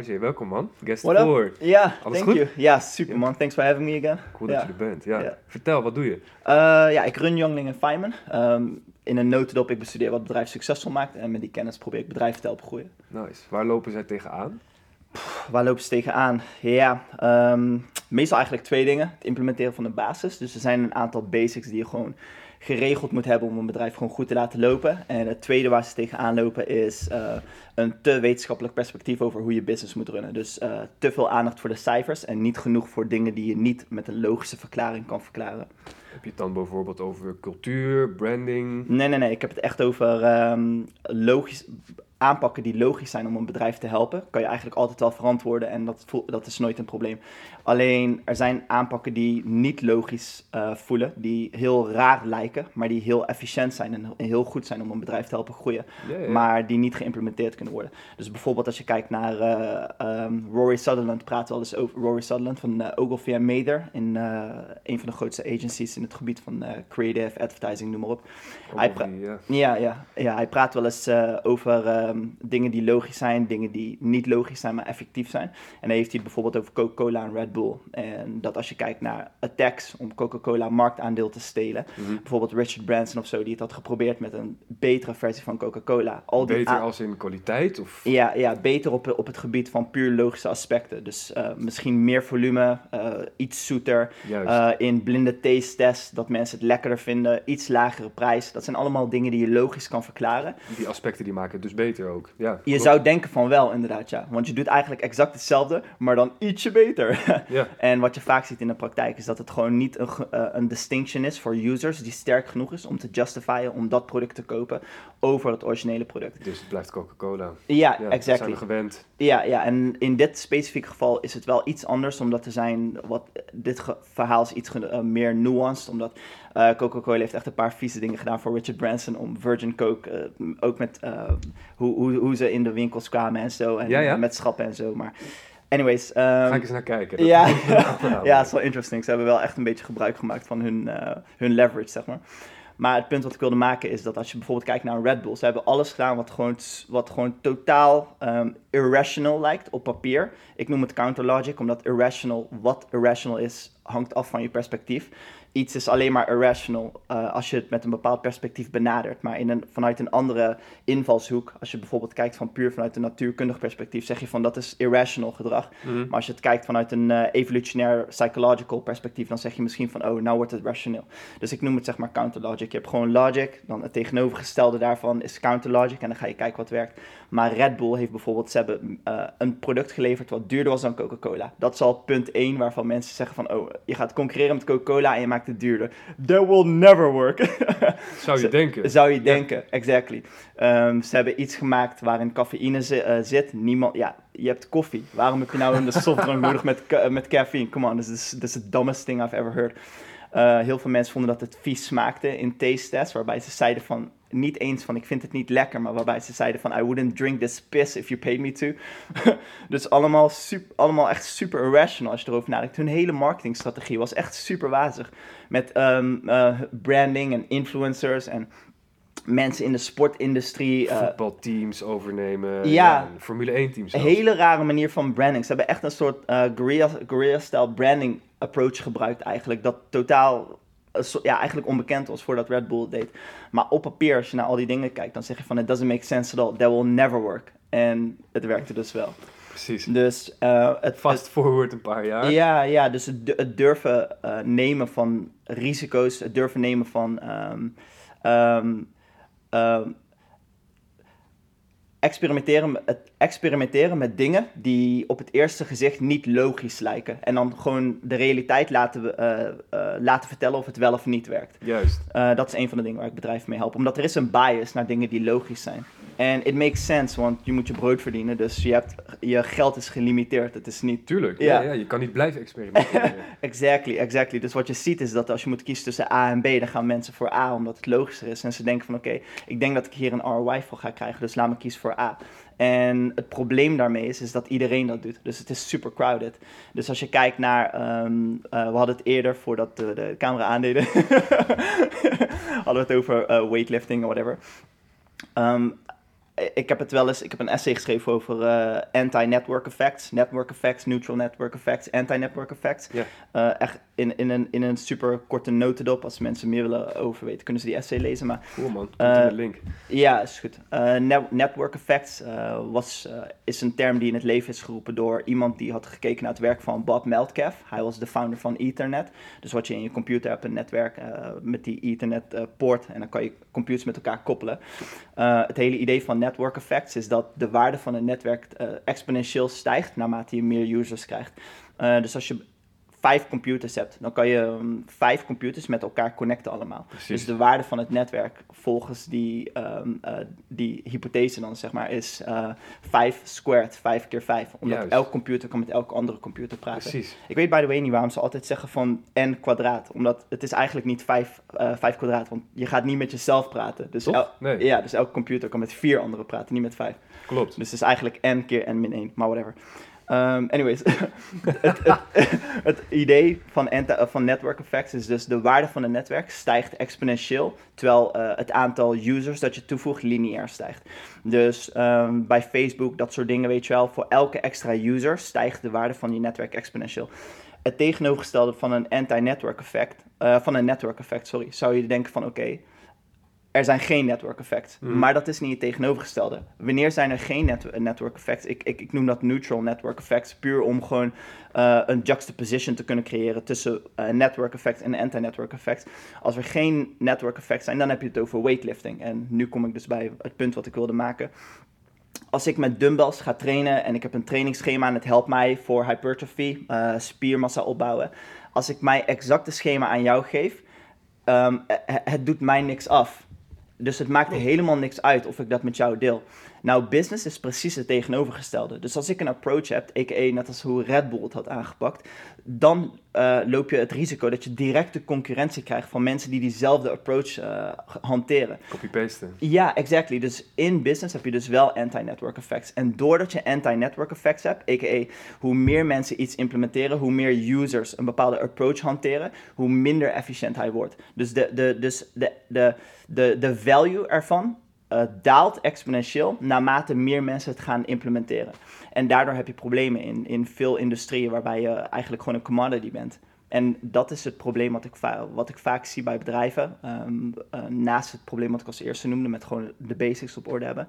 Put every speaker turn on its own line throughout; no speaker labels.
RJ, welkom man. Guest
What up?
voor.
Ja,
Alles
thank
goed?
you. Ja, super man. Thanks for having me again.
Cool dat je er bent. Ja.
Ja.
Vertel, wat doe je?
Eh, ja, ik run Youngling Feynman. Ehm, in een notendop, ik bestudeer wat bedrijf succesvol maakt. En met die kennis probeer ik bedrijven te helpen groeien.
Nice. Waar lopen zij tegenaan?
Waar lopen ze tegenaan? Ja, ehm, meestal eigenlijk twee dingen. Het implementeren van de basis. Dus er zijn een aantal basics die je gewoon geregeld moet hebben om een bedrijf gewoon goed te laten lopen. En het tweede waar ze tegenaan lopen is eh, een te wetenschappelijk perspectief over hoe je business moet runnen. Dus eh, te veel aandacht voor de cijfers en niet genoeg voor dingen die je niet met een logische verklaring kan verklaren.
Heb je het dan bijvoorbeeld over cultuur, branding?
Nee, nee, nee. Ik heb het echt over ehm, logisch, aanpakken die logisch zijn om een bedrijf te helpen. Kan je eigenlijk altijd wel verantwoorden en dat, dat is nooit een probleem. Alleen er zijn aanpakken die niet logisch eh, voelen, die heel raar lijken, maar die heel efficiënt zijn en heel goed zijn om een bedrijf te helpen groeien. Maar die niet geïmplementeerd kunnen worden. Dus bijvoorbeeld als je kijkt naar eh, ehm, Rory Sutherland, praat wel eens over Rory Sutherland van eh, Ogilvy and Mather, in een van de grootste agencies in het gebied van creative advertising, noem maar op. hij
ja.
Ja, ja, hij praat wel eens over ehm, dingen die logisch zijn, dingen die niet logisch zijn, maar effectief zijn. En dan heeft hij het bijvoorbeeld over Coca-Cola en Red Bull. En dat als je kijkt naar attacks om Coca-Cola marktaandeel te stelen,
Mhm.
bijvoorbeeld Richard Branson of zo, die het had geprobeerd met een betere versie van Coca-Cola.
Beter als in kwaliteit? Of...
ja, ja, beter op, op het gebied van puur logische aspecten. Dus eh, misschien meer volume, eh, iets zoeter. Eh, in blinde taste tests, dat mensen het lekkerder vinden. Iets lagere prijs. Dat zijn allemaal dingen die je logisch kan verklaren.
Die aspecten die maken het dus beter ook. Ja,
Je zou denken van wel, inderdaad, ja. Want je doet eigenlijk exact hetzelfde, maar dan ietsje beter.
Ja,
en wat je vaak ziet in de praktijk is dat het gewoon niet een, eh, een distinction is voor users die sterk genoeg is om te justifyen om dat product te kopen over het originele product.
dus het blijft Coca-Cola.
Ja,
Ja, zijn
exactly.
we gewend.
Ja, ja, en in dit specifieke geval is het wel iets anders, omdat er zijn, wat, dit verhaal is iets eh, meer nuanced, omdat eh, Coca-Cola heeft echt een paar vieze dingen gedaan voor Richard Branson om Virgin Coke, eh, ook met eh, hoe, hoe, hoe ze in de winkels kwamen en zo, en
Ja, ja.
met schappen en zo, maar anyways. ehm,
Ga ik eens naar kijken.
Ja,
een
ja, het is wel interesting. Ze hebben wel echt een beetje gebruik gemaakt van hun, hun leverage, zeg maar. Maar het punt wat ik wilde maken is dat als je bijvoorbeeld kijkt naar Red Bull, ze hebben alles gedaan wat gewoon, wat gewoon totaal ehm, irrational lijkt op papier. Ik noem het counter logic, omdat irrational, wat irrational is, hangt af van je perspectief. Iets is alleen maar irrational eh, als je het met een bepaald perspectief benadert. Maar in een, vanuit een andere invalshoek, als je bijvoorbeeld kijkt van puur vanuit een natuurkundig perspectief, zeg je van dat is irrational gedrag.
Mhm.
Maar als je het kijkt vanuit een eh, evolutionair psychological perspectief, dan zeg je misschien van, oh, nou wordt het rationeel. Dus ik noem het zeg maar counter logic. Je hebt gewoon logic, dan het tegenovergestelde daarvan is counter logic en dan ga je kijken wat werkt. Maar Red Bull heeft bijvoorbeeld, ze hebben eh, een product geleverd wat duurder was dan Coca-Cola. Dat is al punt 1 waarvan mensen zeggen van, oh, je gaat concurreren met Coca-Cola en je maakt het duurder. That will never work.
Zou je denken.
Zou je denken, exactly. Ehm, ze hebben iets gemaakt waarin cafeïne zi- eh, zit. Niemand, ja, je hebt koffie. Waarom heb je nou een softdrank nodig met, met caffeine? Come on, this is, this is the dumbest thing I've ever heard. Eh, heel veel mensen vonden dat het vies smaakte in taste tests, waarbij ze zeiden van, niet eens van ik vind het niet lekker, maar waarbij ze zeiden van I wouldn't drink this piss if you paid me to. dus allemaal, super, allemaal echt super irrational als je erover nadenkt. Hun hele marketingstrategie was echt super wazig. Met ehm, eh, branding en influencers en mensen in de sportindustrie. eh,
Voetbalteams overnemen.
Ja.
en Formule 1 teams.
een hele rare manier van branding. Ze hebben echt een soort eh guerrilla- guerrilla-style branding approach gebruikt eigenlijk. Dat totaal eh, ja, eigenlijk onbekend was voordat Red Bull deed. Maar op papier, als je naar al die dingen kijkt, dan zeg je van it doesn't make sense at all. That will never work. En het werkte dus wel.
Precies.
Dus het,
Fast forward een paar jaar.
Ja, ja dus het, het durven nemen van risico's, het durven nemen van ehm, um, experimenteren, met- het experimenteren met dingen die op het eerste gezicht niet logisch lijken. En dan gewoon de realiteit laten, we, eh, eh, laten vertellen of het wel of niet werkt.
Juist.
Eh, dat is een van de dingen waar ik bedrijven mee help. Omdat er is een bias naar dingen die logisch zijn. En it makes sense, want je moet je brood verdienen. Dus je, hebt, je geld is gelimiteerd. Het is niet
Tuurlijk. Ja, je kan niet blijven experimenteren.
Exactly, exactly. Dus wat je ziet is dat als je moet kiezen tussen A en B, dan gaan mensen voor A omdat het logischer is. En ze denken van oké, ik denk dat ik hier een ROI voor ga krijgen, dus laat me kiezen voor A. En het probleem daarmee is, is dat iedereen dat doet. Dus het is super crowded. Dus als je kijkt naar, ehm, eh, we hadden het eerder voordat de, de camera aandeden, hadden we het over eh, weightlifting of whatever. Ehm, ik heb het wel eens, ik heb een essay geschreven over eh, anti-network effects, network effects, neutral network effects, anti-network effects. Echt in, in, een, in een super korte notendop. Als mensen meer willen over weten, kunnen ze die essay lezen. Maar
Cool man,
Eh,
in de link.
ja, is goed. Eh, net- network effects eh, was, is een term die in het leven is geroepen door iemand die had gekeken naar het werk van Bob Meltcalf. Hij was de founder van Ethernet. Dus wat je in je computer hebt, een netwerk met die Ethernet poort. En dan kan je computers met elkaar koppelen. Het hele idee van network effects is dat de waarde van een netwerk exponentieel stijgt naarmate je meer users krijgt. Dus als je vijf computers hebt, dan kan je mm, vijf computers met elkaar connecten allemaal.
Precies.
Dus de waarde van het netwerk volgens die, ehm, eh, die hypothese dan zeg maar is eh 5 squared, 5 keer 5. Omdat
Juist.
elk computer kan met elke andere computer praten.
Precies.
Ik weet by the way niet waarom ze altijd zeggen van n kwadraat. Omdat het is eigenlijk niet 5, eh 5 kwadraat, want je gaat niet met jezelf praten. Dus
Toch?
el-
Nee.
Ja, dus elke computer kan met vier anderen praten, niet met vijf.
Klopt.
Dus het is eigenlijk n keer n min 1, maar whatever. Ehm, anyways, het, idee van, eh, van network effects is dus de waarde van een netwerk stijgt exponentieel, terwijl eh, het aantal users dat je toevoegt lineair stijgt. Dus ehm, bij Facebook, dat soort dingen, weet je wel, voor elke extra user stijgt de waarde van je netwerk exponentieel. Het tegenovergestelde van een anti-network effect, eh, van een network effect, sorry, zou je denken van oké, er zijn geen network effects.
Mhm.
Maar dat is niet het tegenovergestelde. Wanneer zijn er geen net network effects? Ik, ik, ik noem dat neutral network effects. Puur om gewoon eh, een juxtaposition te kunnen creëren tussen eh, network effect en anti-network effects. Als er geen network effects zijn, dan heb je het over weightlifting. En nu kom ik dus bij het punt wat ik wilde maken. Als ik met dumbbells ga trainen en ik heb een trainingsschema en het helpt mij voor hypertrofie, eh, spiermassa opbouwen. Als ik mijn exacte schema aan jou geef, het, het doet mij niks af. Dus het maakt helemaal niks uit of ik dat met jou deel. Nou, business is precies het tegenovergestelde. Dus als ik een approach heb, a.k.a. net als hoe Red Bull het had aangepakt, dan eh, loop je het risico dat je directe concurrentie krijgt van mensen die diezelfde approach eh, hanteren.
Copy-pasten.
Ja, exactly. Dus in business heb je dus wel anti-network effects. En doordat je anti-network effects hebt, a.k.a. hoe meer mensen iets implementeren, hoe meer users een bepaalde approach hanteren, hoe minder efficiënt hij wordt. Dus de, de, dus de, de, de, de value ervan eh, daalt exponentieel naarmate meer mensen het gaan implementeren. En daardoor heb je problemen in, in veel industrieën waarbij je eigenlijk gewoon een commodity bent. En dat is het probleem wat ik, wat ik vaak zie bij bedrijven. ehm, eh, naast het probleem wat ik als eerste noemde, met gewoon de basics op orde hebben.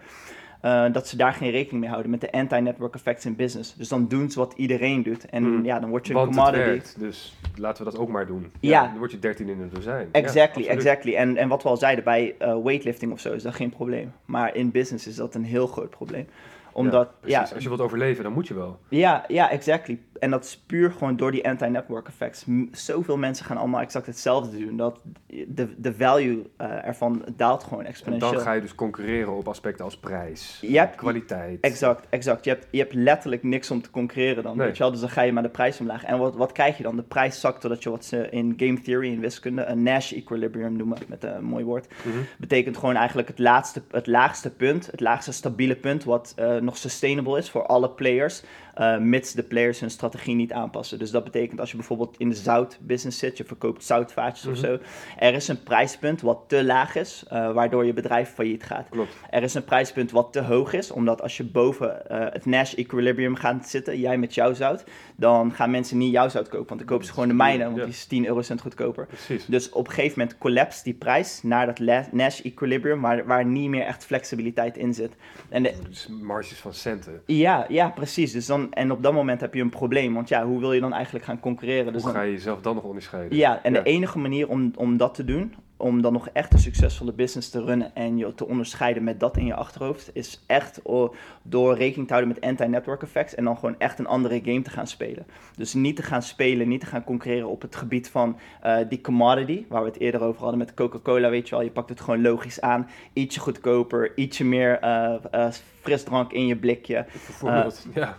Eh, dat ze daar geen rekening mee houden met de anti-network effects in business. Dus dan doen ze wat iedereen doet. En
Mm.
ja, dan word je een
Want
commodity.
werkt, dus laten we dat ook maar doen.
Ja.
Dan word je 13 in een dozijn. Ja,
Exactly,
absoluut.
exactly. En, en wat we al zeiden, bij eh, weightlifting of zo is dat geen probleem. Maar in business is dat een heel groot probleem. Omdat,
Ja,
ja.
Als je wilt overleven, dan moet je wel.
ja, ja, exactly. En dat is puur gewoon door die anti-network effects. Zoveel mensen gaan allemaal exact hetzelfde doen. Dat de, de value eh, ervan daalt gewoon
En
exponentieel.
dan ga je dus concurreren op aspecten als prijs,
Je hebt-
kwaliteit.
Exact, exact. Je hebt, je hebt letterlijk niks om te concurreren dan.
Nee.
Weet je wel? Dus dan ga je maar de prijs omlaag. En wat, wat krijg je dan? De prijs zakt doordat je wat ze in game theory, in wiskunde, een Nash equilibrium noemen, met een mooi woord.
Mhm.
Betekent gewoon eigenlijk het, laatste, het laagste punt, het laagste stabiele punt, wat eh, nog sustainable is voor alle players. Eh, mits de players hun strategie niet aanpassen. Dus dat betekent als je bijvoorbeeld in de zoutbusiness zit, je verkoopt zoutvaatjes of
Mhm.
zo. Er is een prijspunt wat te laag is, eh, waardoor je bedrijf failliet gaat.
Klopt.
Er is een prijspunt wat te hoog is, omdat als je boven eh, het Nash equilibrium gaat zitten, jij met jouw zout, dan gaan mensen niet jouw zout kopen, want dan kopen ze gewoon de mijne, want
Ja.
die is 10 eurocent goedkoper.
Precies.
Dus op een gegeven moment collapst die prijs naar dat Nash equilibrium, waar, waar niet meer echt flexibiliteit in zit. En de,
Dus marges van centen.
ja, ja, precies. Dus dan, en op dat moment heb je een probleem, want ja, hoe wil je dan eigenlijk gaan concurreren? Dus
Hoe
dan,
ga je jezelf dan nog onderscheiden?
ja, en
Ja.
de enige manier om, om dat te doen, om dan nog echt een succesvolle business te runnen en je te onderscheiden met dat in je achterhoofd, is echt door rekening te houden met anti-network effects en dan gewoon echt een andere game te gaan spelen. Dus niet te gaan spelen, niet te gaan concurreren op het gebied van eh, die commodity, waar we het eerder over hadden met Coca-Cola, weet je wel. Je pakt het gewoon logisch aan, ietsje goedkoper, ietsje meer eh, eh, frisdrank in je blikje.
Bijvoorbeeld. ja,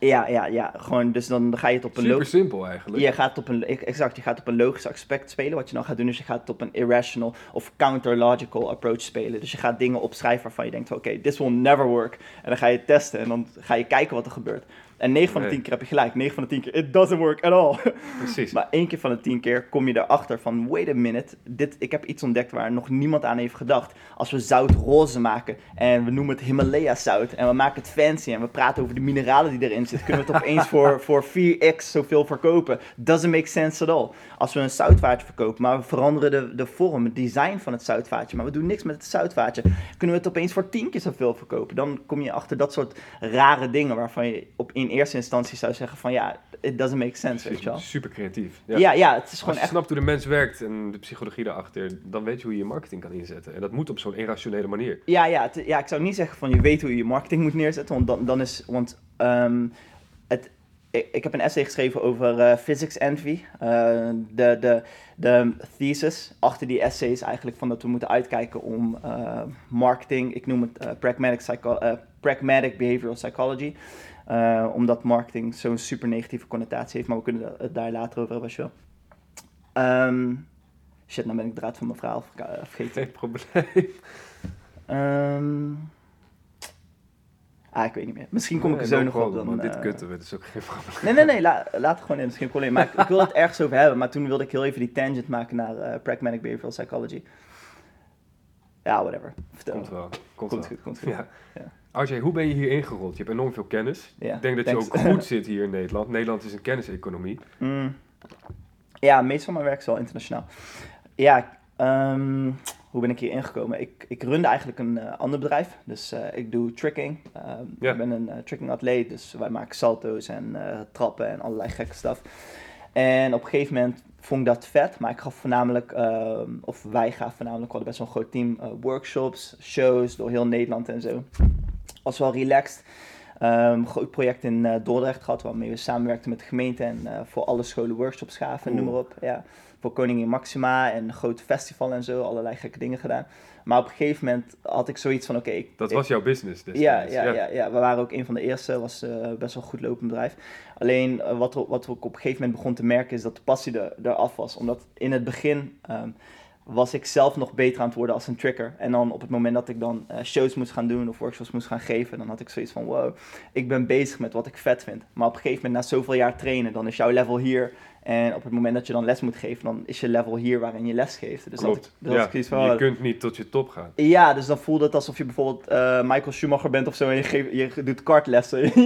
Ja, ja, ja, gewoon, dus dan ga je het op een
super
logisch...
simpel eigenlijk.
Je gaat op een, exact, je gaat op een logisch aspect spelen. Wat je dan gaat doen, is je gaat het op een irrational of counter-logical approach spelen. Dus je gaat dingen opschrijven waarvan je denkt, oké, this will never work. En dan ga je testen en dan ga je kijken wat er gebeurt. En 9 van de
Nee.
10 keer heb je gelijk. 9 van de 10 keer, it doesn't work at all.
Precies.
Maar één keer van de 10 keer kom je erachter van, wait a minute, dit, ik heb iets ontdekt waar nog niemand aan heeft gedacht. Als we zout roze maken en we noemen het Himalaya zout en we maken het fancy en we praten over de mineralen die erin zitten, kunnen we het opeens voor, voor 4x zoveel verkopen. Doesn't make sense at all. Als we een zoutvaatje verkopen, maar we veranderen de, de vorm, het design van het zoutvaatje, maar we doen niks met het zoutvaatje, kunnen we het opeens voor 10 keer zoveel verkopen. Dan kom je achter dat soort rare dingen waarvan je op, in eerste instantie zou zeggen van ja, it doesn't make sense, weet je wel.
Super creatief.
Ja, ja, het is
Als
gewoon
je
echt
snapt hoe de mens werkt en de psychologie daarachter, dan weet je hoe je je marketing kan inzetten. En dat moet op zo'n irrationele manier.
Ja, ja, het- ja, ik zou niet zeggen van je weet hoe je je marketing moet neerzetten, want dan, dan is, want ehm, het, ik, ik heb een essay geschreven over eh, physics envy. Eh, de, de, de thesis achter die essay is eigenlijk van dat we moeten uitkijken om eh, marketing, ik noem het pragmatic, psycho- eh, pragmatic behavioral psychology, eh, omdat marketing zo'n super negatieve connotatie heeft, maar we kunnen het daar later over hebben als je wil. Ehm, shit, nou ben ik de draad van mijn verhaal eh, vergeten.
Geen probleem.
Ehm ah, ik weet niet meer. Misschien kom ik er zo nog
no
op. Dan,
want dit
eh,
kutten we, is ook geen probleem.
Nee, nee, nee, la- laat het gewoon in, dat is geen probleem. Maar ik, ik wil het ergens over hebben, maar toen wilde ik heel even die tangent maken naar Pragmatic Behavioral Psychology. Ja, whatever. Vertel.
Komt wel. Komt,
Komt
wel.
goed, komt goed.
Ja. Hoe ben je hier ingerold? Je hebt enorm veel kennis.
Ja,
ik denk dat
thanks.
je ook goed zit hier in Nederland. Nederland is een kenniseconomie.
Mm. Ja, meestal van mijn werk is wel internationaal. Ja, ehm, hoe ben ik hier ingekomen? Ik, ik runde eigenlijk een eh, ander bedrijf. Dus eh, ik doe tricking. Ehm,
Ja.
Ik ben een eh, tricking atleet, dus wij maken salto's en trappen en allerlei gekke stuff. En op een gegeven moment vond ik dat vet, maar ik gaf voornamelijk, ehm, of wij gaven voornamelijk, we hadden best wel een groot team, eh, workshops, shows door heel Nederland en zo. Was wel relaxed. Ehm groot project in eh, Dordrecht gehad, waarmee we samenwerkten met de gemeente en eh, voor alle scholen workshops gaven, noem maar op. Ja, voor Koningin Maxima en een groot festival en zo, allerlei gekke dingen gedaan. Maar op een gegeven moment had ik zoiets van, oké,
Dat
ik-
was jouw business
ja, ja, ja, ja, we waren ook een van de eerste. was eh, best wel goed lopend bedrijf. Alleen eh, wat, wat ik op een gegeven moment begon te merken is dat de passie er, eraf was. Omdat in het begin ehm, was ik zelf nog beter aan het worden als een tricker. En dan op het moment dat ik dan eh, shows moest gaan doen of workshops moest gaan geven, dan had ik zoiets van wow, ik ben bezig met wat ik vet vind. Maar op een gegeven moment, na zoveel jaar trainen, dan is jouw level hier. En op het moment dat je dan les moet geven, dan is je level hier waarin je les geeft. Dus dat
Klopt.
dat
Ja,
van,
je kunt niet tot je top gaan.
ja, dus dan voelde het alsof je bijvoorbeeld eh, Michael Schumacher bent of zo en je, geeft, je doet kartlessen in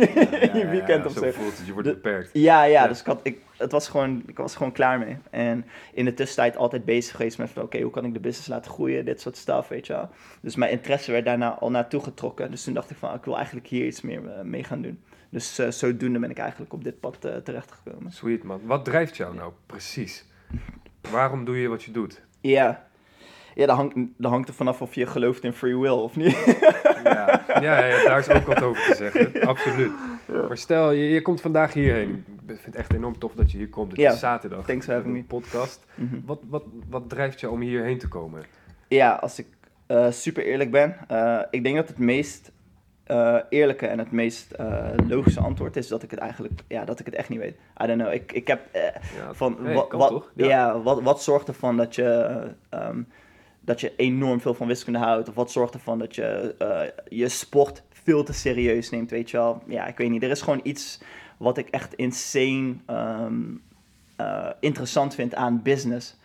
je, weekend of
zo. voelt het, je wordt
De-
beperkt.
Ja, ja, dus ik, had, ik, het was gewoon, ik was gewoon klaar mee. En in de tussentijd altijd bezig geweest met van, oké, hoe kan ik de business laten groeien, dit soort stuff, weet je wel. Dus mijn interesse werd daarna al naartoe getrokken. Dus toen dacht ik van, ik wil eigenlijk hier iets meer eh, mee gaan doen. Dus eh, zodoende ben ik eigenlijk op dit pad terechtgekomen.
Sweet man. Wat drijft jou nou precies? Waarom doe je wat je doet?
Ja, ja dat, hangt, dat hangt er vanaf of je gelooft in free will of niet.
Ja, ja, ja daar is ook wat over te zeggen. Absoluut. Maar stel, je, je komt vandaag hierheen. Ik vind het echt enorm tof dat je hier komt. Het
Ja,
is zaterdag.
thanks for having
podcast.
Mhm.
Wat, wat, wat drijft jou om hierheen te komen?
Ja, als ik eh, super eerlijk ben, eh, ik denk dat het meest eh, eerlijke en het meest eh, logische antwoord is dat ik het eigenlijk, ja, dat ik het echt niet weet. I don't know. Ik, ik heb eh,
Ja,
van wat, ja. wat, wat zorgt ervan dat je, eh, ehm, dat je enorm veel van wiskunde houdt? Of wat zorgt ervan dat je je sport veel te serieus neemt, weet je wel? Ja, ik weet niet. Er is gewoon iets wat ik echt insane ehm, eh, interessant vind aan business.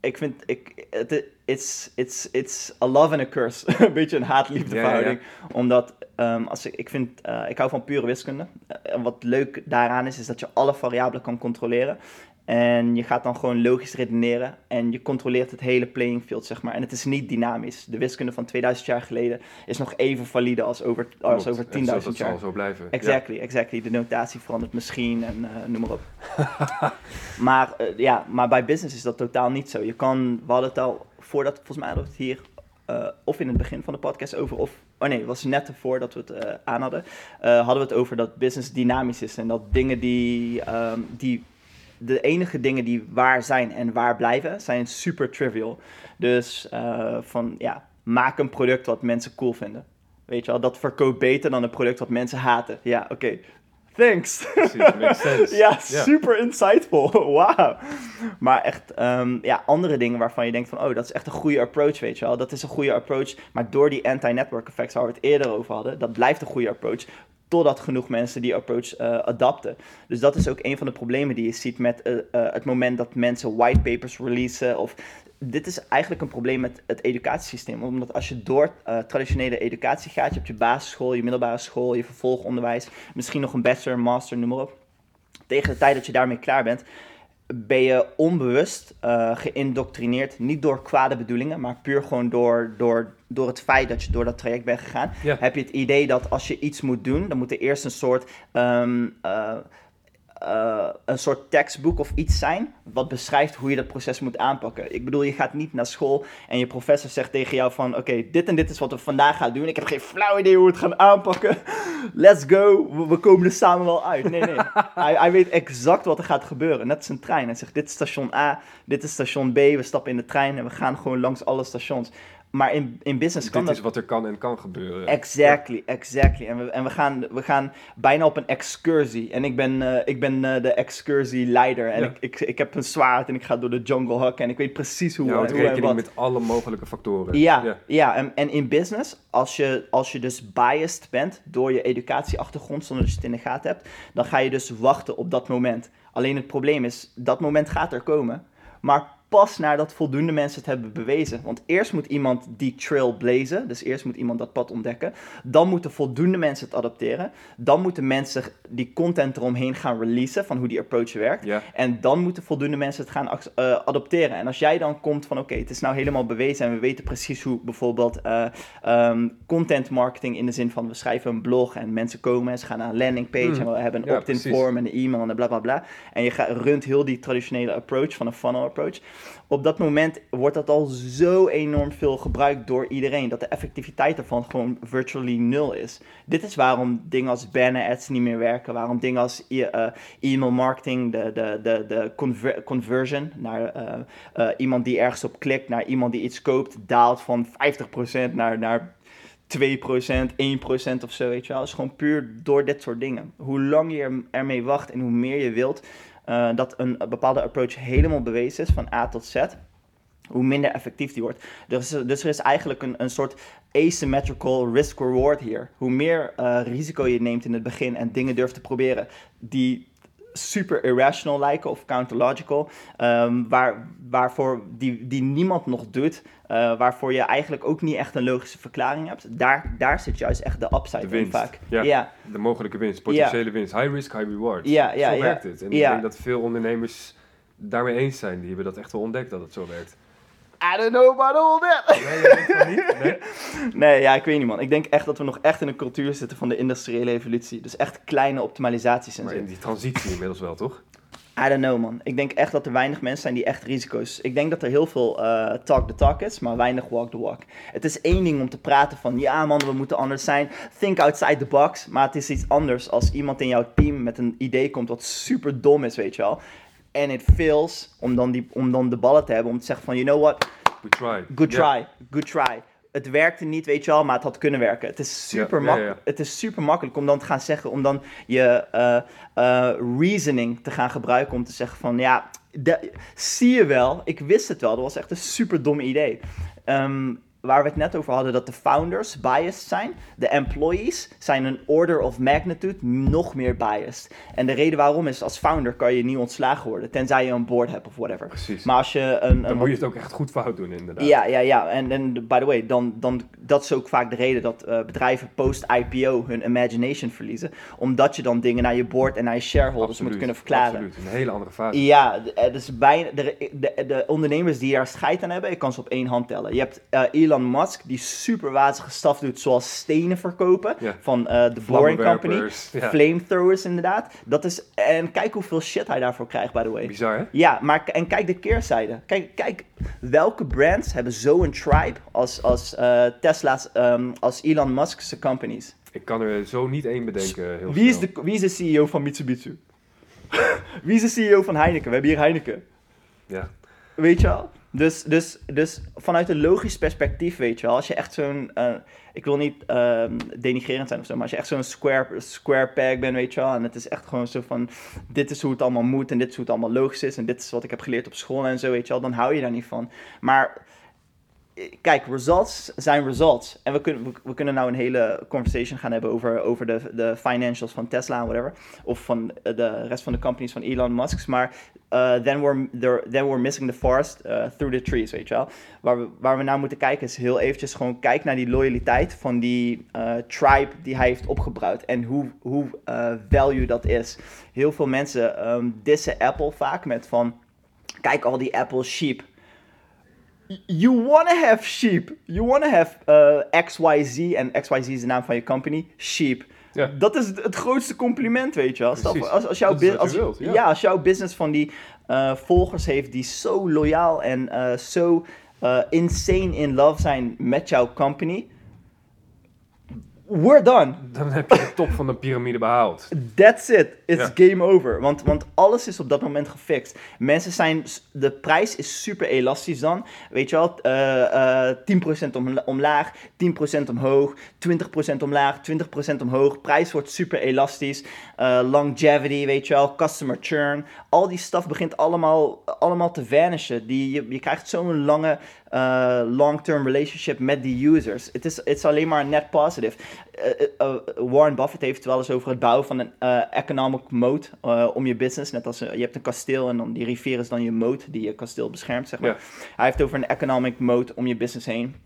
Ik vind, ik, het, it's, it's, it's a love and a curse. een beetje een haat-liefde
Ja, ja, ja.
verhouding. Omdat, ehm, als ik, ik vind, eh, ik hou van pure wiskunde. Eh, En wat leuk daaraan is, is dat je alle variabelen kan controleren. En je gaat dan gewoon logisch redeneren en je controleert het hele playing field, zeg maar. En het is niet dynamisch. De wiskunde van 2000 jaar geleden is nog even valide als over, als
Klopt.
over
En zo-
10.000
Dat
jaar.
zal zo blijven. Ja.
Exactly, exactly. De notatie verandert misschien en eh, noem maar op. maar, eh, ja, maar bij business is dat totaal niet zo. Je kan, we hadden het al voordat, volgens mij hadden we het hier, eh, of in het begin van de podcast over, of, oh nee, het was net ervoor dat we het eh, aan hadden, hadden we het over dat business dynamisch is en dat dingen die, ehm, die, de enige dingen die waar zijn en waar blijven, zijn super trivial. Dus eh, van, ja, maak een product wat mensen cool vinden. Weet je wel, dat verkoopt beter dan een product wat mensen haten. Ja, oké. Thanks.
Makes sense.
ja, super insightful. Wauw. Maar echt, ehm, ja, andere dingen waarvan je denkt van, oh, dat is echt een goede approach, weet je wel. Dat is een goede approach. Maar door die anti-network effects waar we het eerder over hadden, dat blijft een goede approach. Totdat genoeg mensen die approach eh, adapten. Dus dat is ook een van de problemen die je ziet met eh, eh, het moment dat mensen white papers releasen of dit is eigenlijk een probleem met het educatiesysteem. Omdat als je door uh, traditionele educatie gaat, je hebt je basisschool, je middelbare school, je vervolgonderwijs, misschien nog een bachelor, master, noem maar op. Tegen de tijd dat je daarmee klaar bent, ben je onbewust uh, geïndoctrineerd. Niet door kwade bedoelingen, maar puur gewoon door, door, door het feit dat je door dat traject bent gegaan.
Ja.
Heb je het idee dat als je iets moet doen, dan moet er eerst een soort. Um, uh, uh, een soort tekstboek of iets zijn wat beschrijft hoe je dat proces moet aanpakken. Ik bedoel, je gaat niet naar school en je professor zegt tegen jou van oké, dit en dit is wat we vandaag gaan doen. Ik heb geen flauw idee hoe we het gaan aanpakken. Let's go, we, we komen er samen wel uit. Nee, nee. hij, hij, weet exact wat er gaat gebeuren. Net als een trein. Hij zegt dit is station A, dit is station B. We stappen in de trein en we gaan gewoon langs alle stations. Maar in, in business kan
Dit
dat...
is wat er kan en kan gebeuren.
Exactly, exactly. En, we, en we, gaan, we gaan bijna op een excursie. En ik ben, uh, ik ben uh, de excursieleider. En
Ja.
ik, ik, ik heb een zwaard en ik ga door de jungle hakken. En ik weet precies hoe,
Je houdt
en
rekening
wat.
met alle mogelijke factoren.
Ja, ja. en, en in business, als je, als je dus biased bent door je educatieachtergrond, zonder dat je het in de gaten hebt, dan ga je dus wachten op dat moment. Alleen het probleem is, dat moment gaat er komen, maar pas nadat voldoende mensen het hebben bewezen. Want eerst moet iemand die trail blazen, dus eerst moet iemand dat pad ontdekken. Dan moeten voldoende mensen het adopteren. Dan moeten mensen die content eromheen gaan releasen van hoe die approach werkt. En dan moeten voldoende mensen het gaan eh, adopteren. En als jij dan komt van oké, het is nou helemaal bewezen en we weten precies hoe bijvoorbeeld eh, ehm, content marketing in de zin van we schrijven een blog en mensen komen en ze gaan naar een landing page
Mm.
en we hebben een
Ja,
opt-in form en een e-mail en bla bla bla. En je gaat, runt heel die traditionele approach van een funnel approach. Op dat moment wordt dat al zo enorm veel gebruikt door iedereen dat de effectiviteit ervan gewoon virtually nul is. Dit is waarom dingen als banner ads niet meer werken, waarom dingen als e- eh, e-mail marketing, de, de, de, de conver- conversion naar eh, eh, iemand die ergens op klikt, naar iemand die iets koopt, daalt van 50% naar, naar 2%, 1% of zo, weet je wel. Het is gewoon puur door dit soort dingen. Hoe lang je er- ermee wacht en hoe meer je wilt eh, dat een bepaalde approach helemaal bewezen is, van A tot Z, hoe minder effectief die wordt. Dus, dus er is eigenlijk een, een soort asymmetrical risk-reward hier. Hoe meer eh, risico je neemt in het begin en dingen durft te proberen die super irrational lijken of counterlogical, ehm, waar, waarvoor die, die niemand nog doet, eh, waarvoor je eigenlijk ook niet echt een logische verklaring hebt, daar, daar zit juist echt de upside
De winst.
in vaak.
Ja.
ja.
De mogelijke winst, potentiële winst. High risk, high reward.
Ja, ja,
zo werkt het. En ik denk dat veel ondernemers daarmee eens zijn. Die hebben dat echt wel ontdekt dat het zo werkt.
I don't know about all that.
Nee, niet? Nee?
Nee, ja, ik weet niet man. Ik denk echt dat we nog echt in een cultuur zitten van de industriële evolutie. Dus echt kleine optimalisaties en
Maar
zo.
in die transitie inmiddels wel, toch?
I don't know man. Ik denk echt dat er weinig mensen zijn die echt risico's. Ik denk dat er heel veel eh, talk the talk is, maar weinig walk the walk. Het is één ding om te praten van ja man, we moeten anders zijn. Think outside the box. Maar het is iets anders als iemand in jouw team met een idee komt wat super dom is, weet je wel. En it fails om dan, die, om dan de ballen te hebben om te zeggen van you know what,
We tried.
Good try, good try. Het werkte niet, weet je wel, maar het had kunnen werken. Het is super. Het is super makkelijk om dan te gaan zeggen, om dan je eh, eh, reasoning te gaan gebruiken om te zeggen van, ja, de- zie je wel, ik wist het wel, dat was echt een super dom idee. Ehm, waar we het net over hadden, dat de founders biased zijn, de employees zijn een order of magnitude nog meer biased. En de reden waarom is, als founder kan je niet ontslagen worden, tenzij je een board hebt of whatever.
Precies.
Maar als je een,
Dan
een
moet je het ook echt goed fout doen, inderdaad.
ja, ja, ja. En, en by the way, dan, dan, dat is ook vaak de reden dat eh, bedrijven post-IPO hun imagination verliezen. Omdat je dan dingen naar je board en naar je shareholders
Absoluut,
moet kunnen verklaren.
Absoluut, een hele andere fase.
Ja, eh, dus bijna, de, de, de ondernemers die daar scheid aan hebben, ik kan ze op één hand tellen. Je hebt eh, Elon Musk, die super wazige staf doet, zoals stenen verkopen. Van eh, de Boring Company. Flamethrowers, inderdaad. Dat is, en kijk hoeveel shit hij daarvoor krijgt, by the way.
Bizar, hè?
Ja, maar en kijk de keerzijde. Kijk, kijk welke brands hebben zo'n tribe als, als eh, Tesla's, ehm, als Elon Musk's companies?
Ik kan er zo niet één bedenken. Heel
Wie is, de, wie is de CEO van Mitsubishi? wie is de CEO van Heineken? We hebben hier Heineken.
Ja.
Weet je wel? Dus, dus, dus vanuit een logisch perspectief, weet je wel, als je echt zo'n, eh, ik wil niet ehm, denigrerend zijn of zo, maar als je echt zo'n square, square peg bent, weet je wel, en het is echt gewoon zo van, dit is hoe het allemaal moet en dit is hoe het allemaal logisch is en dit is wat ik heb geleerd op school en zo, weet je wel, dan hou je daar niet van. Maar kijk, results zijn results. En we kunnen, we, kunnen nou een hele conversation gaan hebben over, over de, de financials van Tesla en whatever. Of van de rest van de companies van Elon Musk. Maar uh, then, we're, then we're missing the forest uh, through the trees, weet je wel. Waar we, waar we naar moeten kijken is heel eventjes gewoon kijk naar die loyaliteit van die tribe die hij heeft opgebouwd. En hoe, hoe value dat is. Heel veel mensen um, dissen Apple vaak met van, kijk al die Apple sheep you want to have sheep. You want to have uh, XYZ, en XYZ is de naam van je company, sheep. Ja. Dat is het grootste compliment, weet je wel. als, als, jouw als, ja. als jouw business van die uh, volgers heeft die zo loyaal en uh, zo uh, insane in love zijn met jouw company we're done.
Dan heb je de top van de piramide behaald.
That's it. It's game over. Want, want alles is op dat moment gefixt. Mensen zijn... De prijs is super elastisch dan. Weet je wel? Uh, uh, 10% om, omlaag, 10% omhoog, 20% omlaag, 20% omhoog. Prijs wordt super elastisch. Uh, longevity, weet je wel? Customer churn. Al die stuff begint allemaal, allemaal te vanishen. Die, je, je krijgt zo'n lange uh, long-term relationship met die users. Het is, is alleen maar net positive. Uh, Warren Buffett heeft het wel eens over het bouwen van een economic moat om je business. Net als je hebt een kasteel en dan die rivier is dan je moat die je kasteel beschermt, zeg maar. Hij heeft over een economic moat om je business heen.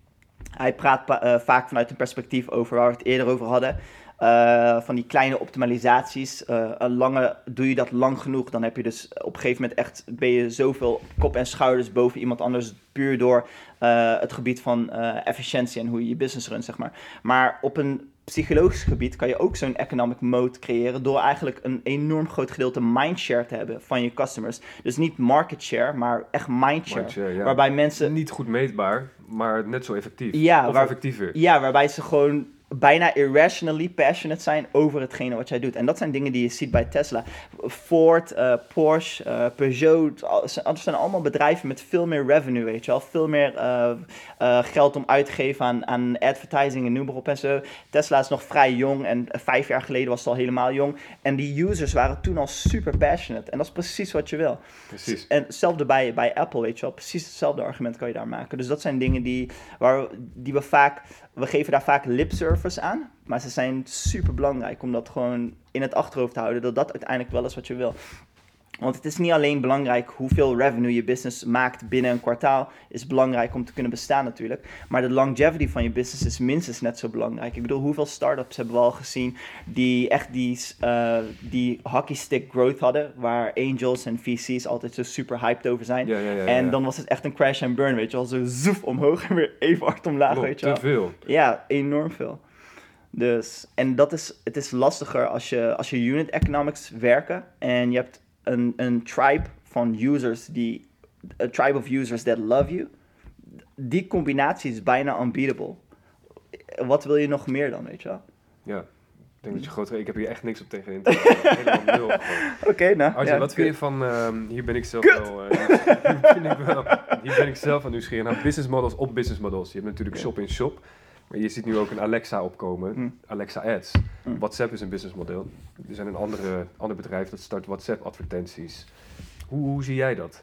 Hij praat vaak vanuit een perspectief over waar we het eerder over hadden. Uh, van die kleine optimalisaties. Uh, een lange, doe je dat lang genoeg, dan heb je dus op een gegeven moment echt, ben je zoveel kop en schouders boven iemand anders, puur door uh, het gebied van efficiëntie en hoe je je business runt, zeg maar. Maar op een psychologisch gebied kan je ook zo'n economic mode creëren door eigenlijk een enorm groot gedeelte mindshare te hebben van je customers. Dus niet market share, maar echt mindshare. mindshare ja. Waarbij mensen...
Niet goed meetbaar, maar net zo effectief. Ja, of effectiever.
Ja, waarbij ze gewoon bijna irrationally passionate zijn over hetgene wat jij doet. En dat zijn dingen die je ziet bij Tesla. Ford, uh, Porsche, uh, Peugeot, dat zijn allemaal bedrijven met veel meer revenue, weet je wel. Veel meer uh, geld om uit te geven aan, aan advertising en noem maar op en zo. Tesla is nog vrij jong en vijf jaar geleden was het al helemaal jong. En die users waren toen al super passionate. En dat is precies wat je wil. Precies. En hetzelfde bij, bij Apple, weet je wel. Precies hetzelfde argument kan je daar maken. Dus dat zijn dingen die, waar, die we vaak we geven daar vaak lip service aan, maar ze zijn super belangrijk om dat gewoon in het achterhoofd te houden, dat dat uiteindelijk wel is wat je wil. Want het is niet alleen belangrijk hoeveel revenue je business maakt binnen een kwartaal, is belangrijk om te kunnen bestaan natuurlijk. Maar de longevity van je business is minstens net zo belangrijk. Ik bedoel, hoeveel startups hebben we al gezien die echt die, uh, die hockey stick growth hadden, waar angels en VC's altijd zo super hyped over zijn. Ja, ja, ja, en dan was het echt een crash and burn, weet je wel. Zo zoef omhoog en weer even hard omlaag, weet je wel.
te veel.
Ja, enorm veel. Dus, en dat is, het is lastiger als je, als je unit economics werken en je hebt een, een tribe van users die, a tribe of users that love you, die combinatie is bijna unbeatable. Wat wil je nog meer dan, weet je wel?
Ja, ik denk dat je groter... Ik heb hier echt niks op tegen in Helemaal
Oké, okay, nou.
Arjen, wat vind je van... Um, hier ben ik zelf wel... Uh, hier, wel hier ben ik zelf aan nieuwsgierig naar business models op business models. Je hebt natuurlijk shop in shop. Maar je ziet nu ook een Alexa opkomen, hm. Alexa Ads. Hm. WhatsApp is een businessmodel. Er zijn een andere, ander bedrijf dat start WhatsApp-advertenties. Hoe, hoe zie jij dat?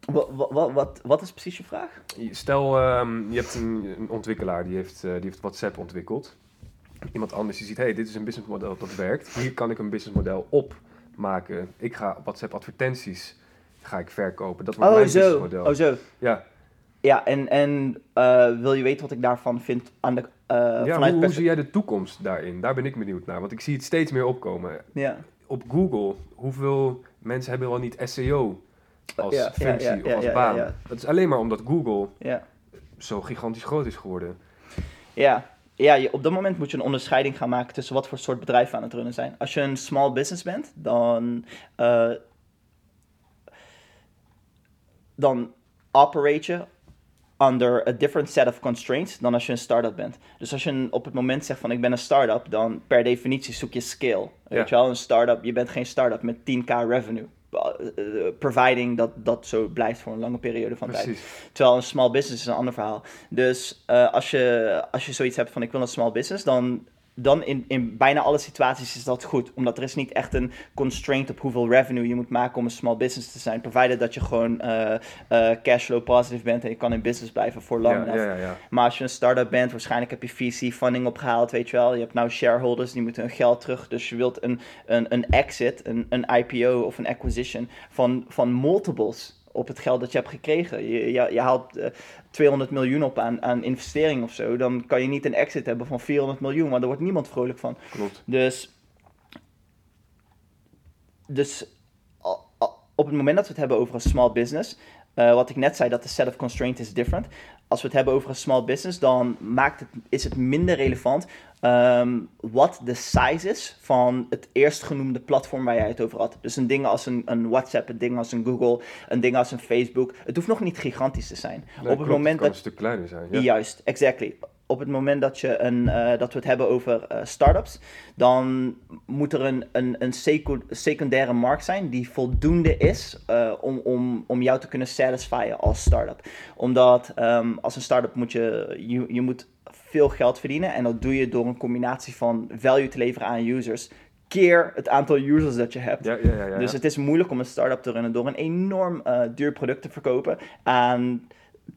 Wat, wat, wat, wat is precies je vraag?
Stel, um, je hebt een, een, ontwikkelaar die heeft, uh, die heeft WhatsApp ontwikkeld. Iemand anders die ziet, hey, dit is een businessmodel dat werkt. Hier kan ik een businessmodel op maken. Ik ga WhatsApp advertenties ga ik verkopen. Dat wordt oh, mijn
zo.
businessmodel.
Oh, zo.
Ja.
Ja, en, en uh, wil je weten wat ik daarvan vind aan de, uh,
ja, vanuit hoe, hoe zie jij de toekomst daarin? Daar ben ik benieuwd naar, want ik zie het steeds meer opkomen.
Ja.
Op Google, hoeveel mensen hebben wel niet SEO als ja, functie ja, of als baan? Dat is alleen maar omdat Google zo gigantisch groot is geworden.
Ja, ja, je, op dat moment moet je een onderscheiding gaan maken tussen wat voor soort bedrijven aan het runnen zijn. Als je een small business bent, dan, uh, dan operate je under a different set of constraints dan als je een start-up bent. Dus als je op het moment zegt van ik ben een start-up, dan per definitie zoek je scale. Weet je wel, een start-up, je bent geen start-up met 10k revenue. Uh, providing dat dat zo blijft voor een lange periode van Precies. tijd. Terwijl een small business is een ander verhaal. Dus uh, als, je, als je zoiets hebt van ik wil een small business, dan dan in, in bijna alle situaties is dat goed. Omdat er is niet echt een constraint op hoeveel revenue je moet maken om een small business te zijn. Provided dat je gewoon uh, uh, cashflow positive bent en je kan in business blijven voor lang.
Ja, ja, ja,
Maar als je een start-up bent, waarschijnlijk heb je VC funding opgehaald, weet je wel. Je hebt nou shareholders, die moeten hun geld terug. Dus je wilt een, een, een exit, een, een IPO of een acquisition van, van multiples op het geld dat je hebt gekregen. Je, je, je haalt uh, 200 miljoen op aan, aan investering of zo. Dan kan je niet een exit hebben van 400 miljoen, maar daar wordt niemand vrolijk van.
Klopt.
Dus, dus op het moment dat we het hebben over een small business, uh, wat ik net zei, dat de set of constraint is different. Als we het hebben over een small business, dan maakt het, is het minder relevant um, wat de size is van het eerstgenoemde platform waar jij het over had. Dus een ding als een, een, WhatsApp, een ding als een Google, een ding als een Facebook. Het hoeft nog niet gigantisch te zijn.
Nee, op het moment het kan dat een stuk kleiner zijn. Ja.
Juist, exactly op het moment dat, je een, uh, dat we het hebben over uh, startups, dan moet er een, een, een secundaire markt zijn die voldoende is uh, om, om, om jou te kunnen satisfyen als startup. Omdat um, als een startup moet je, je, je moet veel geld verdienen en dat doe je door een combinatie van value te leveren aan users keer het aantal users dat je hebt.
Ja, ja, ja,
dus het is moeilijk om een start-up te runnen door een enorm duur product te verkopen aan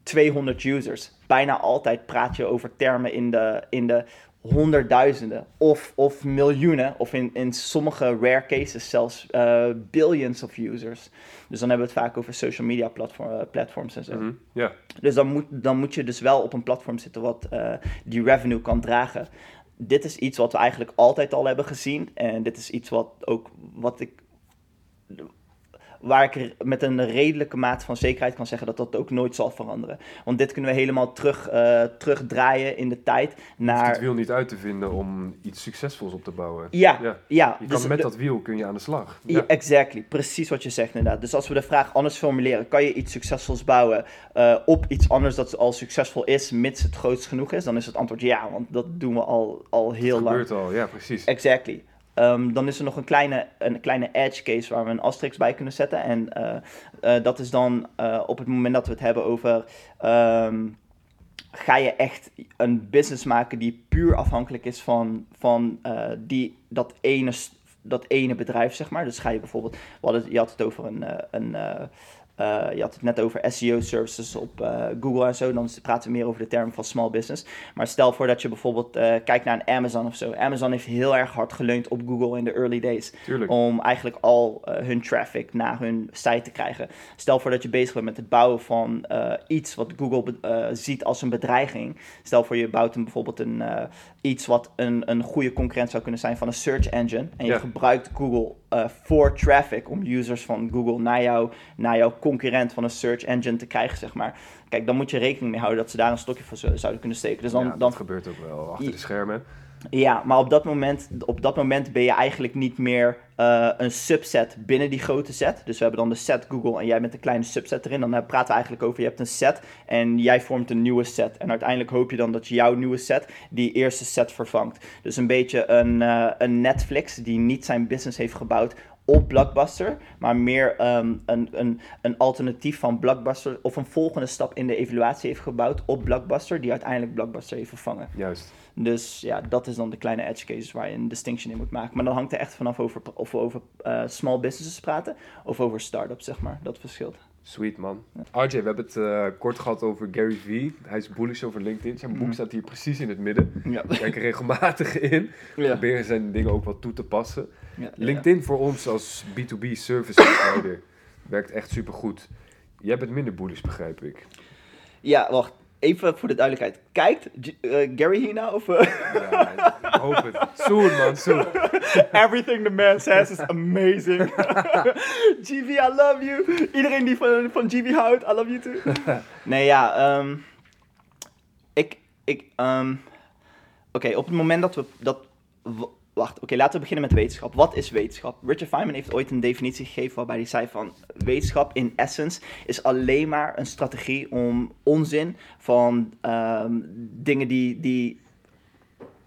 200 users. Bijna altijd praat je over termen in de, in de honderdduizenden of, of miljoenen, of in, in sommige rare cases zelfs uh, billions of users. Dus dan hebben we het vaak over social media platform, uh, platforms en zo.
Mm -hmm.
Dus dan moet, dan moet je dus wel op een platform zitten wat uh, die revenue kan dragen. Dit is iets wat we eigenlijk altijd al hebben gezien. En dit is iets wat ook wat ik waar ik met een redelijke mate van zekerheid kan zeggen dat dat ook nooit zal veranderen. Want dit kunnen we helemaal terug, uh, terugdraaien in de tijd naar...
het wiel niet uit te vinden om iets succesvols op te bouwen.
Ja, ja. ja.
Je kan dus met dat wiel kun je aan de slag.
Ja. exactly, precies wat je zegt inderdaad. Dus als we de vraag anders formuleren, kan je iets succesvols bouwen uh, op iets anders dat al succesvol is, mits het grootst genoeg is? Dan is het antwoord ja, want dat doen we al, al heel lang.
Dat gebeurt al, ja precies.
Exactly. Um, dan is er nog een kleine, een kleine edge case waar we een asterisk bij kunnen zetten. En uh, uh, dat is dan uh, op het moment dat we het hebben over. Um, ga je echt een business maken die puur afhankelijk is van, van die, dat, ene, dat ene bedrijf, zeg maar. Dus ga je bijvoorbeeld, je had het over een, een uh, je had het net over SEO-services op uh, Google en zo. Dan praten we meer over de term van small business. Maar stel voor dat je bijvoorbeeld uh, kijkt naar een Amazon of zo. Amazon heeft heel erg hard geleund op Google in de early days.
Tuurlijk.
Om eigenlijk al hun traffic naar hun site te krijgen. Stel voor dat je bezig bent met het bouwen van iets wat Google ziet als een bedreiging. Stel voor je bouwt een, bijvoorbeeld een, iets wat een, een goede concurrent zou kunnen zijn van een search engine. En je ja. gebruikt Google voor traffic om users van Google naar, jou, naar jouw concurrent van een search engine te krijgen, zeg maar. Kijk, dan moet je rekening mee houden dat ze daar een stokje voor zouden kunnen steken. Dus dan,
ja,
dat
dan... gebeurt ook wel achter de schermen.
Ja, maar op dat moment, op dat moment ben je eigenlijk niet meer uh, een subset binnen die grote set. Dus we hebben dan de set Google en jij bent een kleine subset erin. Dan praten we eigenlijk over, je hebt een set en jij vormt een nieuwe set. En uiteindelijk hoop je dan dat jouw nieuwe set die eerste set vervangt. Dus een beetje een, uh, een Netflix die niet zijn business heeft gebouwd op Blockbuster, maar meer um, een, een, een alternatief van Blockbuster of een volgende stap in de evaluatie heeft gebouwd op Blockbuster, die uiteindelijk Blockbuster heeft vervangen.
Juist.
Dus ja, dat is dan de kleine edge cases waar je een distinction in moet maken. Maar dan hangt er echt vanaf over, of we over uh, small businesses praten of over startups, zeg maar. Dat verschilt.
Sweet man. Ja. RJ, we hebben het uh, kort gehad over Gary Vee. Hij is bullish over LinkedIn. Zijn boek mm. staat hier precies in het midden. Ja. Kijk er regelmatig in. Ja. Proberen zijn dingen ook wat toe te passen. Ja, LinkedIn voor ons als B2B service provider werkt echt super goed. Jij bent minder bullish, begrijp ik.
Ja, wacht even voor de duidelijkheid. Kijkt uh, Gary hier nou? Of, uh...
ja, ik hoop het. Soon, man, soon.
Everything the man says is amazing. GV, I love you. Iedereen die van, van GV houdt, I love you too. nee, ja. Um, ik... ik um, Oké, okay, op het moment dat we... Dat, Wacht, oké, laten we beginnen met wetenschap. Wat is wetenschap? Richard Feynman heeft ooit een definitie gegeven waarbij hij zei van wetenschap in essence is alleen maar een strategie om onzin van um, dingen die, die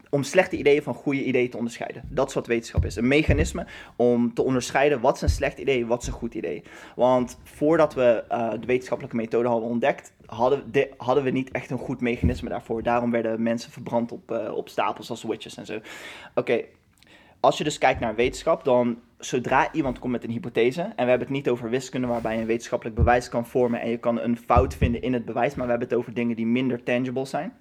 om slechte ideeën van goede ideeën te onderscheiden. Dat is wat wetenschap is. Een mechanisme om te onderscheiden wat is een slecht idee, wat is een goed idee. Want voordat we uh, de wetenschappelijke methode hadden ontdekt, hadden, de, hadden we niet echt een goed mechanisme daarvoor. Daarom werden mensen verbrand op, uh, op stapels als witches en zo. Oké, als je dus kijkt naar wetenschap, dan zodra iemand komt met een hypothese, en we hebben het niet over wiskunde waarbij je een wetenschappelijk bewijs kan vormen en je kan een fout vinden in het bewijs, maar we hebben het over dingen die minder tangible zijn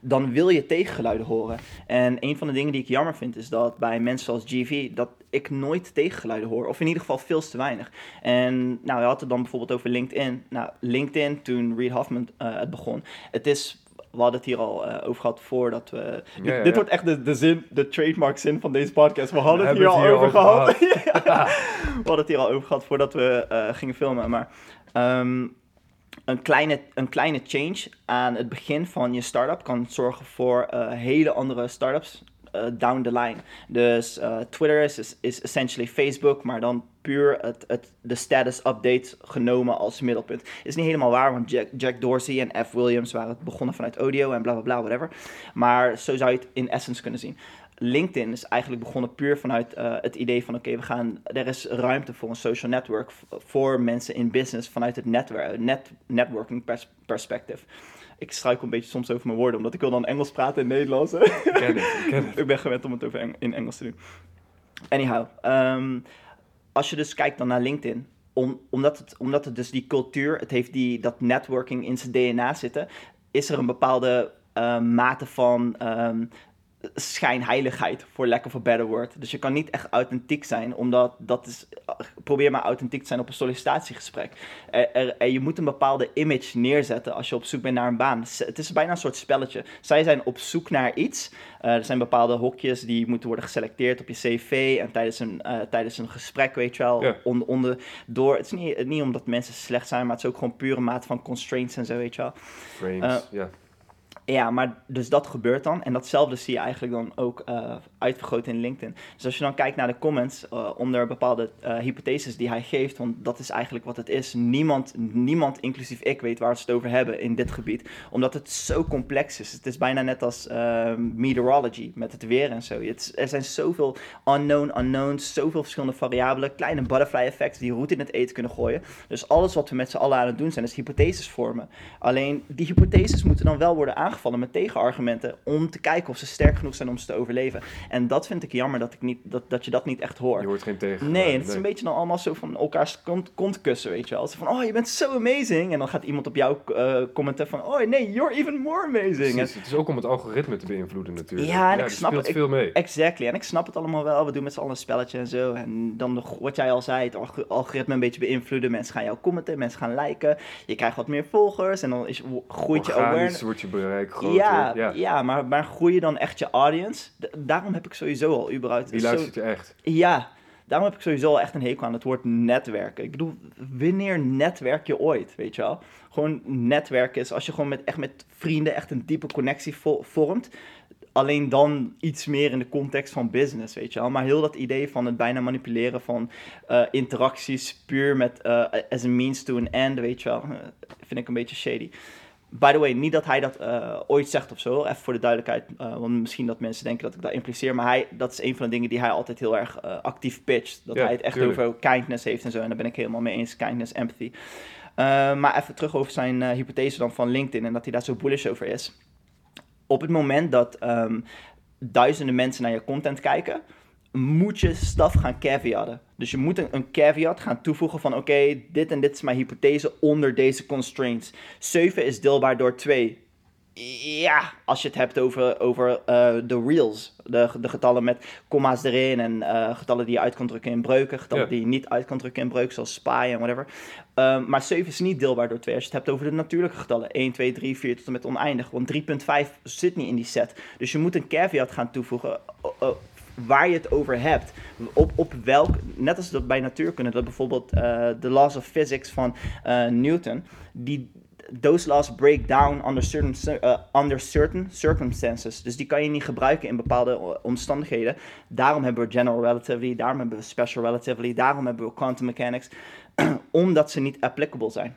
dan wil je tegengeluiden horen. En een van de dingen die ik jammer vind is dat bij mensen zoals GV, dat ik nooit tegengeluiden hoor. Of in ieder geval veel te weinig. En nou, we hadden het dan bijvoorbeeld over LinkedIn. Nou, LinkedIn, toen Reed Hoffman uh, het begon, het is we hadden het hier al uh, over gehad voordat we. dit, dit, wordt echt de, de zin, de trademark zin van deze podcast. We hadden het hier al over, gehad. we hadden het hier al over gehad voordat we uh, gingen filmen. Maar um, een kleine, een kleine change aan het begin van je start-up kan zorgen voor uh, hele andere start-ups down the line. Dus uh, Twitter is, is, essentially Facebook, maar dan puur het, het, de status update genomen als middelpunt. Is niet helemaal waar, want Jack, Jack Dorsey en F. Williams waren begonnen vanuit audio en bla bla bla, whatever. Maar zo zou je het in essence kunnen zien. LinkedIn is eigenlijk begonnen puur vanuit uh, het idee van oké, we gaan er is ruimte voor een social network voor mensen in business vanuit het netwerk, net, networking pers perspective. Ik struikel een beetje soms over mijn woorden, omdat ik wil dan Engels praten in Nederlands. Ken ken ik ben gewend om het over in Engels te doen. Anyhow, um, als je dus kijkt dan naar LinkedIn, om, omdat, het, omdat het dus die cultuur, het heeft die, dat networking in zijn DNA zitten, is er een bepaalde uh, mate van um, schijnheiligheid, voor lack of a better word. Dus je kan niet echt authentiek zijn, omdat dat is... Probeer maar authentiek te zijn op een sollicitatiegesprek. Er, je moet een bepaalde image neerzetten als je op zoek bent naar een baan. Het is bijna een soort spelletje. Zij zijn op zoek naar iets. Uh, er zijn bepaalde hokjes die moeten worden geselecteerd op je cv en tijdens een, uh, tijdens een gesprek, weet je wel, ja. onder, onder, door. Het is niet, niet omdat mensen slecht zijn, maar het is ook gewoon pure mate van constraints en zo, weet je wel.
Frames, uh, ja.
Ja, maar dus dat gebeurt dan. En datzelfde zie je eigenlijk dan ook uh, uitvergroot in LinkedIn. Dus als je dan kijkt naar de comments uh, onder bepaalde uh, hypotheses die hij geeft, want dat is eigenlijk wat het is. Niemand, niemand, inclusief ik, weet waar ze het over hebben in dit gebied. Omdat het zo complex is. Het is bijna net als meteorology met het weer en zo. Het, er zijn zoveel unknown unknowns, zoveel verschillende variabelen, kleine butterfly effecten die roet in het eten kunnen gooien. Dus alles wat we met z'n allen aan het doen zijn, is hypotheses vormen. Alleen die hypotheses moeten dan wel worden aangevallen met tegenargumenten om te kijken of ze sterk genoeg zijn om ze te overleven. En dat vind ik jammer dat, ik niet, dat, dat je dat niet echt hoort.
Je hoort geen tegen.
Nee, het is een beetje dan allemaal zo van elkaars kont, kont kussen, weet je wel. Zo van, oh, je bent zo amazing. En dan gaat iemand op jou uh, commenten van, oh nee, you're even more amazing.
Precies, het is ook om het algoritme te beïnvloeden natuurlijk.
Ja, en ik snap
het. veel mee.
Exactly, en ik snap het allemaal wel. We doen met z'n allen een spelletje en zo. En dan nog, wat jij al zei, het algoritme een beetje beïnvloeden. Mensen gaan jou commenten, mensen gaan liken. Je krijgt wat meer volgers en dan is, groeit je awareness.
wordt je bereik groter.
Ja, ja. ja maar, maar groei je dan echt je audience? daarom heb ik sowieso al überhaupt...
Die luistert je echt?
Ja, daarom heb ik sowieso al echt een hekel aan het woord netwerken. Ik bedoel, wanneer netwerk je ooit, weet je wel? Gewoon netwerken is als je gewoon met, echt met vrienden echt een diepe connectie vormt. Alleen dan iets meer in de context van business, weet je wel. Maar heel dat idee van het bijna manipuleren van uh, interacties puur met uh, as a means to an end, weet je wel. Uh, vind ik een beetje shady. By the way, niet dat hij dat uh, ooit zegt of zo, even voor de duidelijkheid. Uh, want misschien dat mensen denken dat ik dat impliceer. Maar hij, dat is een van de dingen die hij altijd heel erg uh, actief pitcht. Dat ja, hij het echt tuurlijk. over kindness heeft en zo. En daar ben ik helemaal mee eens. Kindness, empathy. maar even terug over zijn hypothese dan van LinkedIn. En dat hij daar zo bullish over is. Op het moment dat um, duizenden mensen naar je content kijken moet je staf gaan caveaten. Dus je moet een, een caveat gaan toevoegen van oké, dit en dit is mijn hypothese onder deze constraints. 7 is deelbaar door 2. Ja, als je het hebt over, over uh, de reals, de, de getallen met comma's erin en uh, getallen die je uit kan drukken in breuken, getallen ja. die je niet uit kan drukken in breuken, zoals spy en whatever. Um, maar 7 is niet deelbaar door 2 als je het hebt over de natuurlijke getallen. 1, 2, 3, 4 tot en met oneindig. Want 3.5 zit niet in die set. Dus je moet een caveat gaan toevoegen waar je het over hebt. Op, op welk, net als dat bij natuurkunde, dat bijvoorbeeld uh, de laws of physics van uh, Newton, die, those laws break down under certain, uh, under certain circumstances. Dus die kan je niet gebruiken in bepaalde omstandigheden. Daarom hebben we general relativity, daarom hebben we special relativity, daarom hebben we quantum mechanics, omdat ze niet applicable zijn.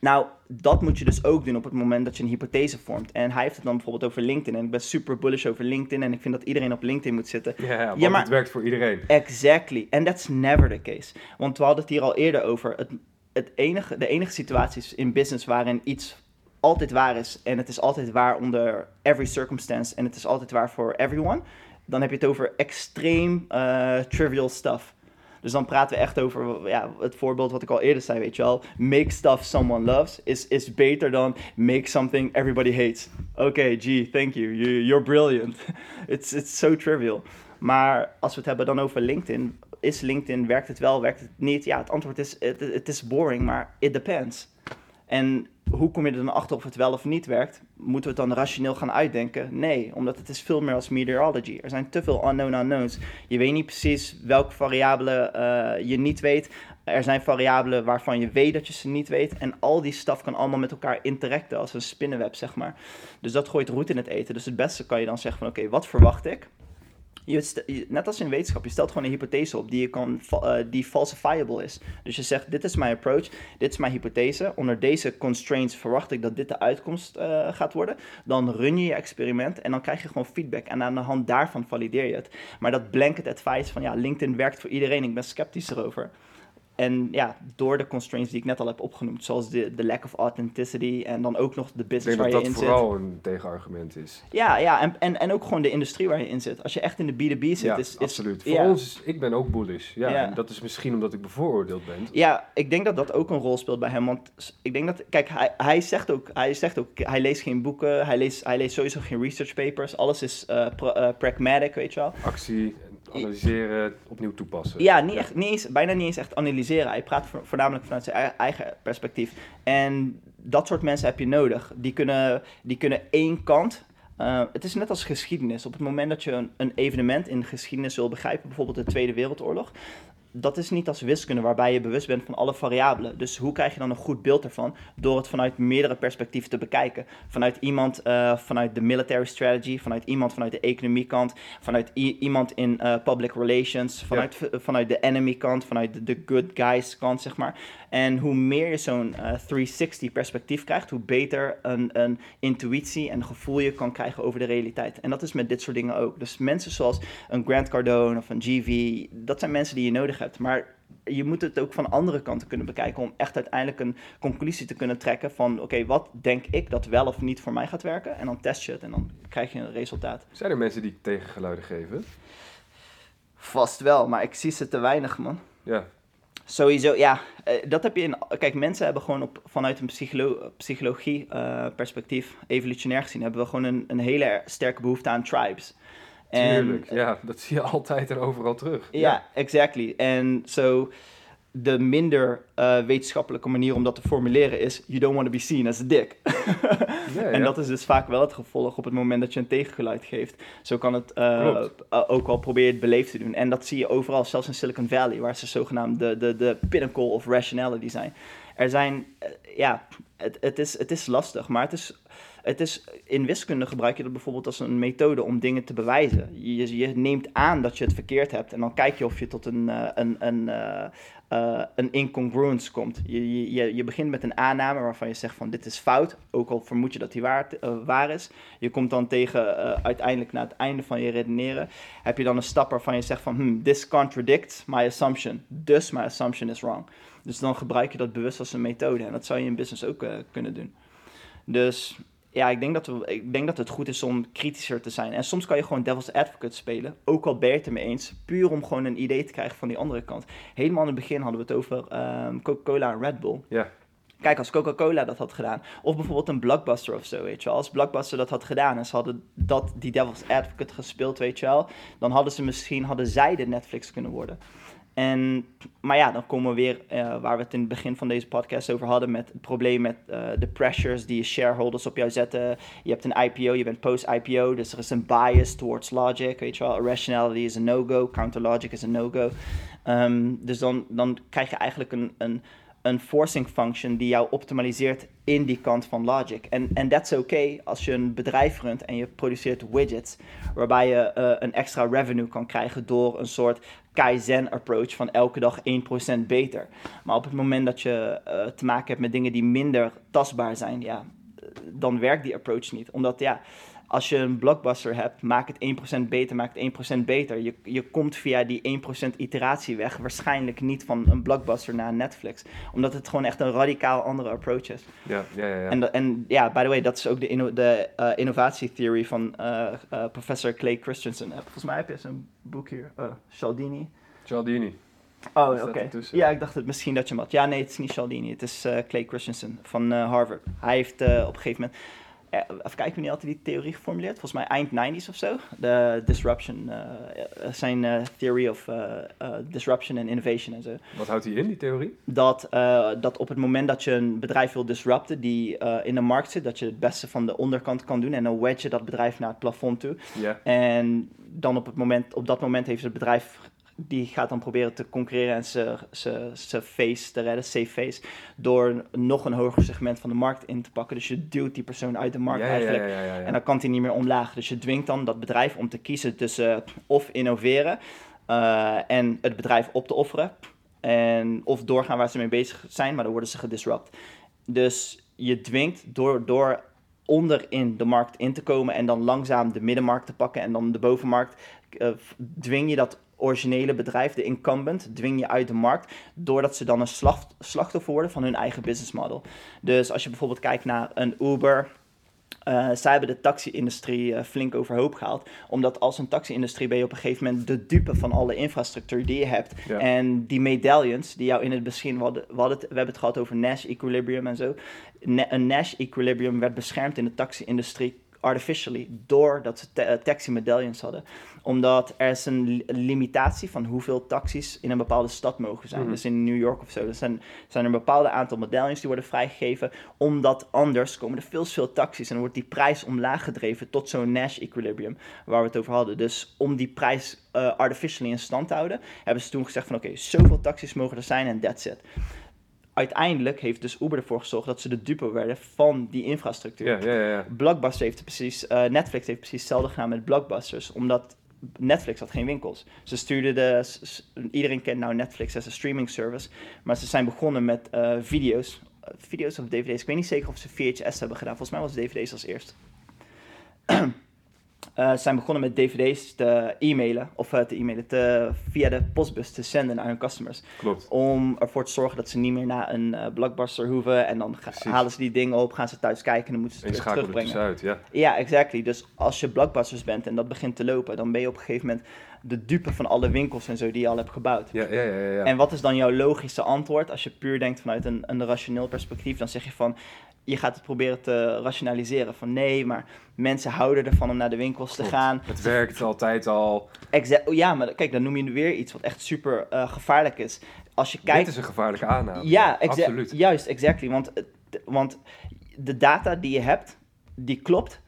Nou, dat moet je dus ook doen op het moment dat je een hypothese vormt. En hij heeft het dan bijvoorbeeld over LinkedIn. En ik ben super bullish over LinkedIn. En ik vind dat iedereen op LinkedIn moet zitten.
Ja, ja maar het werkt voor iedereen.
Exactly. And that's never the case. Want we hadden het hier al eerder over. Het, het enige, de enige situaties in business waarin iets altijd waar is en het is altijd waar onder every circumstance en het is altijd waar voor everyone, dan heb je het over extreem uh, trivial stuff. Dus dan praten we echt over ja, het voorbeeld wat ik al eerder zei, weet je wel. Make stuff someone loves is, is beter dan make something everybody hates. Oké, okay, gee, thank you. you. You're brilliant. it's, it's so trivial. Maar als we het hebben dan over LinkedIn, is LinkedIn, werkt het wel, werkt het niet? Ja, het antwoord is, het is boring, maar it depends. En hoe kom je er dan achter of het wel of niet werkt? Moeten we het dan rationeel gaan uitdenken? Nee, omdat het is veel meer als meteorology. Er zijn te veel unknown unknowns. Je weet niet precies welke variabelen uh, je niet weet. Er zijn variabelen waarvan je weet dat je ze niet weet. En al die staf kan allemaal met elkaar interacten als een spinnenweb, zeg maar. Dus dat gooit roet in het eten. Dus het beste kan je dan zeggen van oké, wat verwacht ik? Je, net als in wetenschap, je stelt gewoon een hypothese op die, je kan, uh, die falsifiable is. Dus je zegt, dit is mijn approach, dit is mijn hypothese. Onder deze constraints verwacht ik dat dit de uitkomst uh, gaat worden. Dan run je je experiment en dan krijg je gewoon feedback. En aan de hand daarvan valideer je het. Maar dat blanket advice van, ja, LinkedIn werkt voor iedereen, ik ben sceptisch erover. En ja, door de constraints die ik net al heb opgenoemd, zoals de, de lack of authenticity en dan ook nog de business waar je in zit.
Ik denk dat dat vooral een tegenargument is.
Ja, ja en, en, en ook gewoon de industrie waar je in zit. Als je echt in de B2B zit, ja, is, is...
absoluut. Voor ons, is, ik ben ook bullish. Ja, ja. dat is misschien omdat ik bevooroordeeld ben.
Ja, ik denk dat dat ook een rol speelt bij hem. Want ik denk dat, kijk, hij, hij, zegt, ook, hij zegt ook, hij leest geen boeken, hij leest, hij leest sowieso geen research papers. Alles is uh, pragmatic, weet je wel.
Actie analyseren, opnieuw toepassen.
Ja, niet echt, niet eens, bijna niet eens echt analyseren. Hij praat voornamelijk vanuit zijn eigen perspectief. En dat soort mensen heb je nodig. Die kunnen, die kunnen één kant uh, het is net als geschiedenis. Op het moment dat je een, een, evenement in geschiedenis wil begrijpen, bijvoorbeeld de Tweede Wereldoorlog, dat is niet als wiskunde waarbij je bewust bent van alle variabelen. Dus hoe krijg je dan een goed beeld ervan? Door het vanuit meerdere perspectieven te bekijken. Vanuit iemand uh, vanuit de military strategy, vanuit iemand vanuit de economiekant, vanuit iemand in uh, public relations, vanuit, vanuit de enemy kant, vanuit de, good guys kant, zeg maar. En hoe meer je zo'n uh, eh, 360 perspectief krijgt, hoe beter een, een intuïtie en gevoel je kan krijgen over de realiteit. En dat is met dit soort dingen ook. Dus mensen zoals een Grant Cardone of een GV, dat zijn mensen die je nodig hebt. Maar je moet het ook van andere kanten kunnen bekijken om echt uiteindelijk een conclusie te kunnen trekken van oké, wat denk ik dat wel of niet voor mij gaat werken? En dan test je het en dan krijg je een resultaat.
Zijn er mensen die tegengeluiden geven?
Vast wel, maar ik zie ze te weinig, man.
Ja.
Sowieso, ja. Eh, dat heb je in. Kijk, mensen hebben gewoon op, vanuit een psycholo psychologie-perspectief, eh, evolutionair gezien, hebben we gewoon een, een hele sterke behoefte aan tribes.
Tuurlijk, ja, dat zie je altijd en overal terug.
Ja, yeah, exactly. En zo, de minder uh, wetenschappelijke manier om dat te formuleren is: you don't want to be seen as a dick. en dat is dus vaak wel het gevolg op het moment dat je een tegengeluid geeft. Zo kan het uh, ook wel proberen het beleefd te doen. En dat zie je overal, zelfs in Silicon Valley, waar ze zogenaamd de, de, de pinnacle of rationality zijn. Er zijn, ja, het, het, is, het is lastig, maar het is het is, in wiskunde gebruik je dat bijvoorbeeld als een methode om dingen te bewijzen. Je, je neemt aan dat je het verkeerd hebt en dan kijk je of je tot een, uh, een, een, uh, een incongruence komt. Je, je, je begint met een aanname waarvan je zegt van dit is fout, ook al vermoed je dat die waar, is. Je komt dan tegen uiteindelijk naar het einde van je redeneren, heb je dan een stap waarvan je zegt van hmm, this contradicts my assumption, dus my assumption is wrong. Dus dan gebruik je dat bewust als een methode en dat zou je in business ook kunnen doen. Dus ja, ik denk, dat we, ik denk dat het goed is om kritischer te zijn. En soms kan je gewoon devil's advocate spelen, ook al ben je het ermee eens, puur om gewoon een idee te krijgen van die andere kant. Helemaal in het begin hadden we het over um, Coca-Cola en Red Bull.
Ja.
Kijk, als Coca-Cola dat had gedaan, of bijvoorbeeld een Blockbuster of zo, weet je wel. Als Blockbuster dat had gedaan en ze hadden dat, die devil's advocate gespeeld, weet je wel, dan hadden ze misschien, hadden zij de Netflix kunnen worden. En, maar ja, dan komen we weer uh, waar we het in het begin van deze podcast over hadden met het probleem met uh, de pressures die shareholders op jou zetten. Je hebt een IPO, je bent post-IPO, dus er is een bias towards logic, weet je wel. Irrationality is een no-go, counter logic is een no-go. Um, dus dan, krijg je eigenlijk een, een, een forcing function die jou optimaliseert in die kant van logic. En, en that's okay als je een bedrijf runt en je produceert widgets, waarbij je uh, een extra revenue kan krijgen door een soort Kaizen approach van elke dag 1% beter. Maar op het moment dat je uh, te maken hebt met dingen die minder tastbaar zijn, ja, dan werkt die approach niet. Omdat ja, als je een blockbuster hebt, maak het 1% beter, maak het 1% beter. Je, je komt via die 1% iteratie weg, waarschijnlijk niet van een blockbuster naar Netflix. Omdat het gewoon echt een radicaal andere approach is.
Ja, ja, ja. ja.
En, en ja, by the way, dat is ook de, inno de uh, innovatietheorie van uh, uh, professor Clay Christensen. Volgens mij heb je zijn boek hier, Cialdini.
Cialdini.
Oh, oké. Okay. Ja, ik dacht het misschien dat je hem had. Ja, nee, het is niet Cialdini. Het is Clay Christensen van Harvard. Hij heeft op een gegeven moment even kijken wanneer had hij die theorie geformuleerd. Volgens mij eind 90s of zo. De disruption, uh, zijn uh, theory of uh, disruption en innovation en zo.
Wat houdt hij in, die theorie?
Dat, dat op het moment dat je een bedrijf wil disrupten die in de markt zit, dat je het beste van de onderkant kan doen en dan wedge je dat bedrijf naar het plafond toe.
Yeah.
En dan op, het moment, op dat moment heeft het bedrijf die gaat dan proberen te concurreren en zijn face te redden, safe face, door nog een hoger segment van de markt in te pakken. Dus je duwt die persoon uit de markt
ja,
eigenlijk.
Ja, ja,
en dan kan hij niet meer omlaag. Dus je dwingt dan dat bedrijf om te kiezen tussen of innoveren uh, en het bedrijf op te offeren. En, of doorgaan waar ze mee bezig zijn, maar dan worden ze gedisrupt. Dus je dwingt door, door onder in de markt in te komen en dan langzaam de middenmarkt te pakken en dan de bovenmarkt, uh, dwing je dat originele bedrijf, de incumbent, dwing je uit de markt doordat ze dan een slachtoffer worden van hun eigen business model. Dus als je bijvoorbeeld kijkt naar een Uber, uh, zij hebben de taxi-industrie uh, flink overhoop gehaald. Omdat als een taxi-industrie ben je op een gegeven moment de dupe van alle infrastructuur die je hebt.
Ja.
En die medallions die jou in het begin, we, hadden, we, hadden het, we hebben het gehad over Nash Equilibrium en zo. Na, een Nash Equilibrium werd beschermd in de taxi-industrie artificially doordat ze ta taxi medallions hadden omdat er is een limitatie van hoeveel taxis in een bepaalde stad mogen zijn.
Mhm.
Dus in New York of zo. Er zijn, zijn er een bepaald aantal medailles die worden vrijgegeven. Omdat anders komen er veel veel taxis. En dan wordt die prijs omlaag gedreven tot zo'n Nash equilibrium. Waar we het over hadden. Dus om die prijs uh, artificially in stand te houden. Hebben ze toen gezegd van oké, zoveel taxis mogen er zijn en that's it uiteindelijk heeft dus Uber ervoor gezorgd dat ze de dupe werden van die infrastructuur.
Ja, ja, ja.
Blockbuster heeft precies, uh, Netflix heeft precies hetzelfde gedaan met Blockbusters, omdat Netflix had geen winkels. Ze stuurden de. Iedereen kent nou Netflix als een streaming service. Maar ze zijn begonnen met uh, video's. Uh, video's of DVD's. Ik weet niet zeker of ze VHS hebben gedaan. Volgens mij was DVD's als eerst. Uh, zijn begonnen met dvd's te e-mailen, of uh, te e-mailen, te, via de postbus te zenden naar hun customers.
Klopt.
Om ervoor te zorgen dat ze niet meer naar een uh, blockbuster hoeven. En dan halen ze die dingen op, gaan ze thuis kijken en dan moeten ze het
er
terugbrengen.
tussenuit, ja.
Ja, exactly. Dus als je blockbusters bent en dat begint te lopen, dan ben je op een gegeven moment de dupe van alle winkels en zo die je al hebt gebouwd.
Ja, ja, ja, ja.
En wat is dan jouw logische antwoord? Als je puur denkt vanuit een, een rationeel perspectief, dan zeg je van, je gaat het proberen te rationaliseren. Van nee, maar mensen houden ervan om naar de winkels te gaan.
Het werkt altijd al.
Oh, ja, maar kijk, dan noem je nu weer iets wat echt super eh, gevaarlijk is. Als je kijkt...
Dit is een gevaarlijke aanname.
Ja,
absoluut.
juist, exactly. Want, want de data die je hebt, die klopt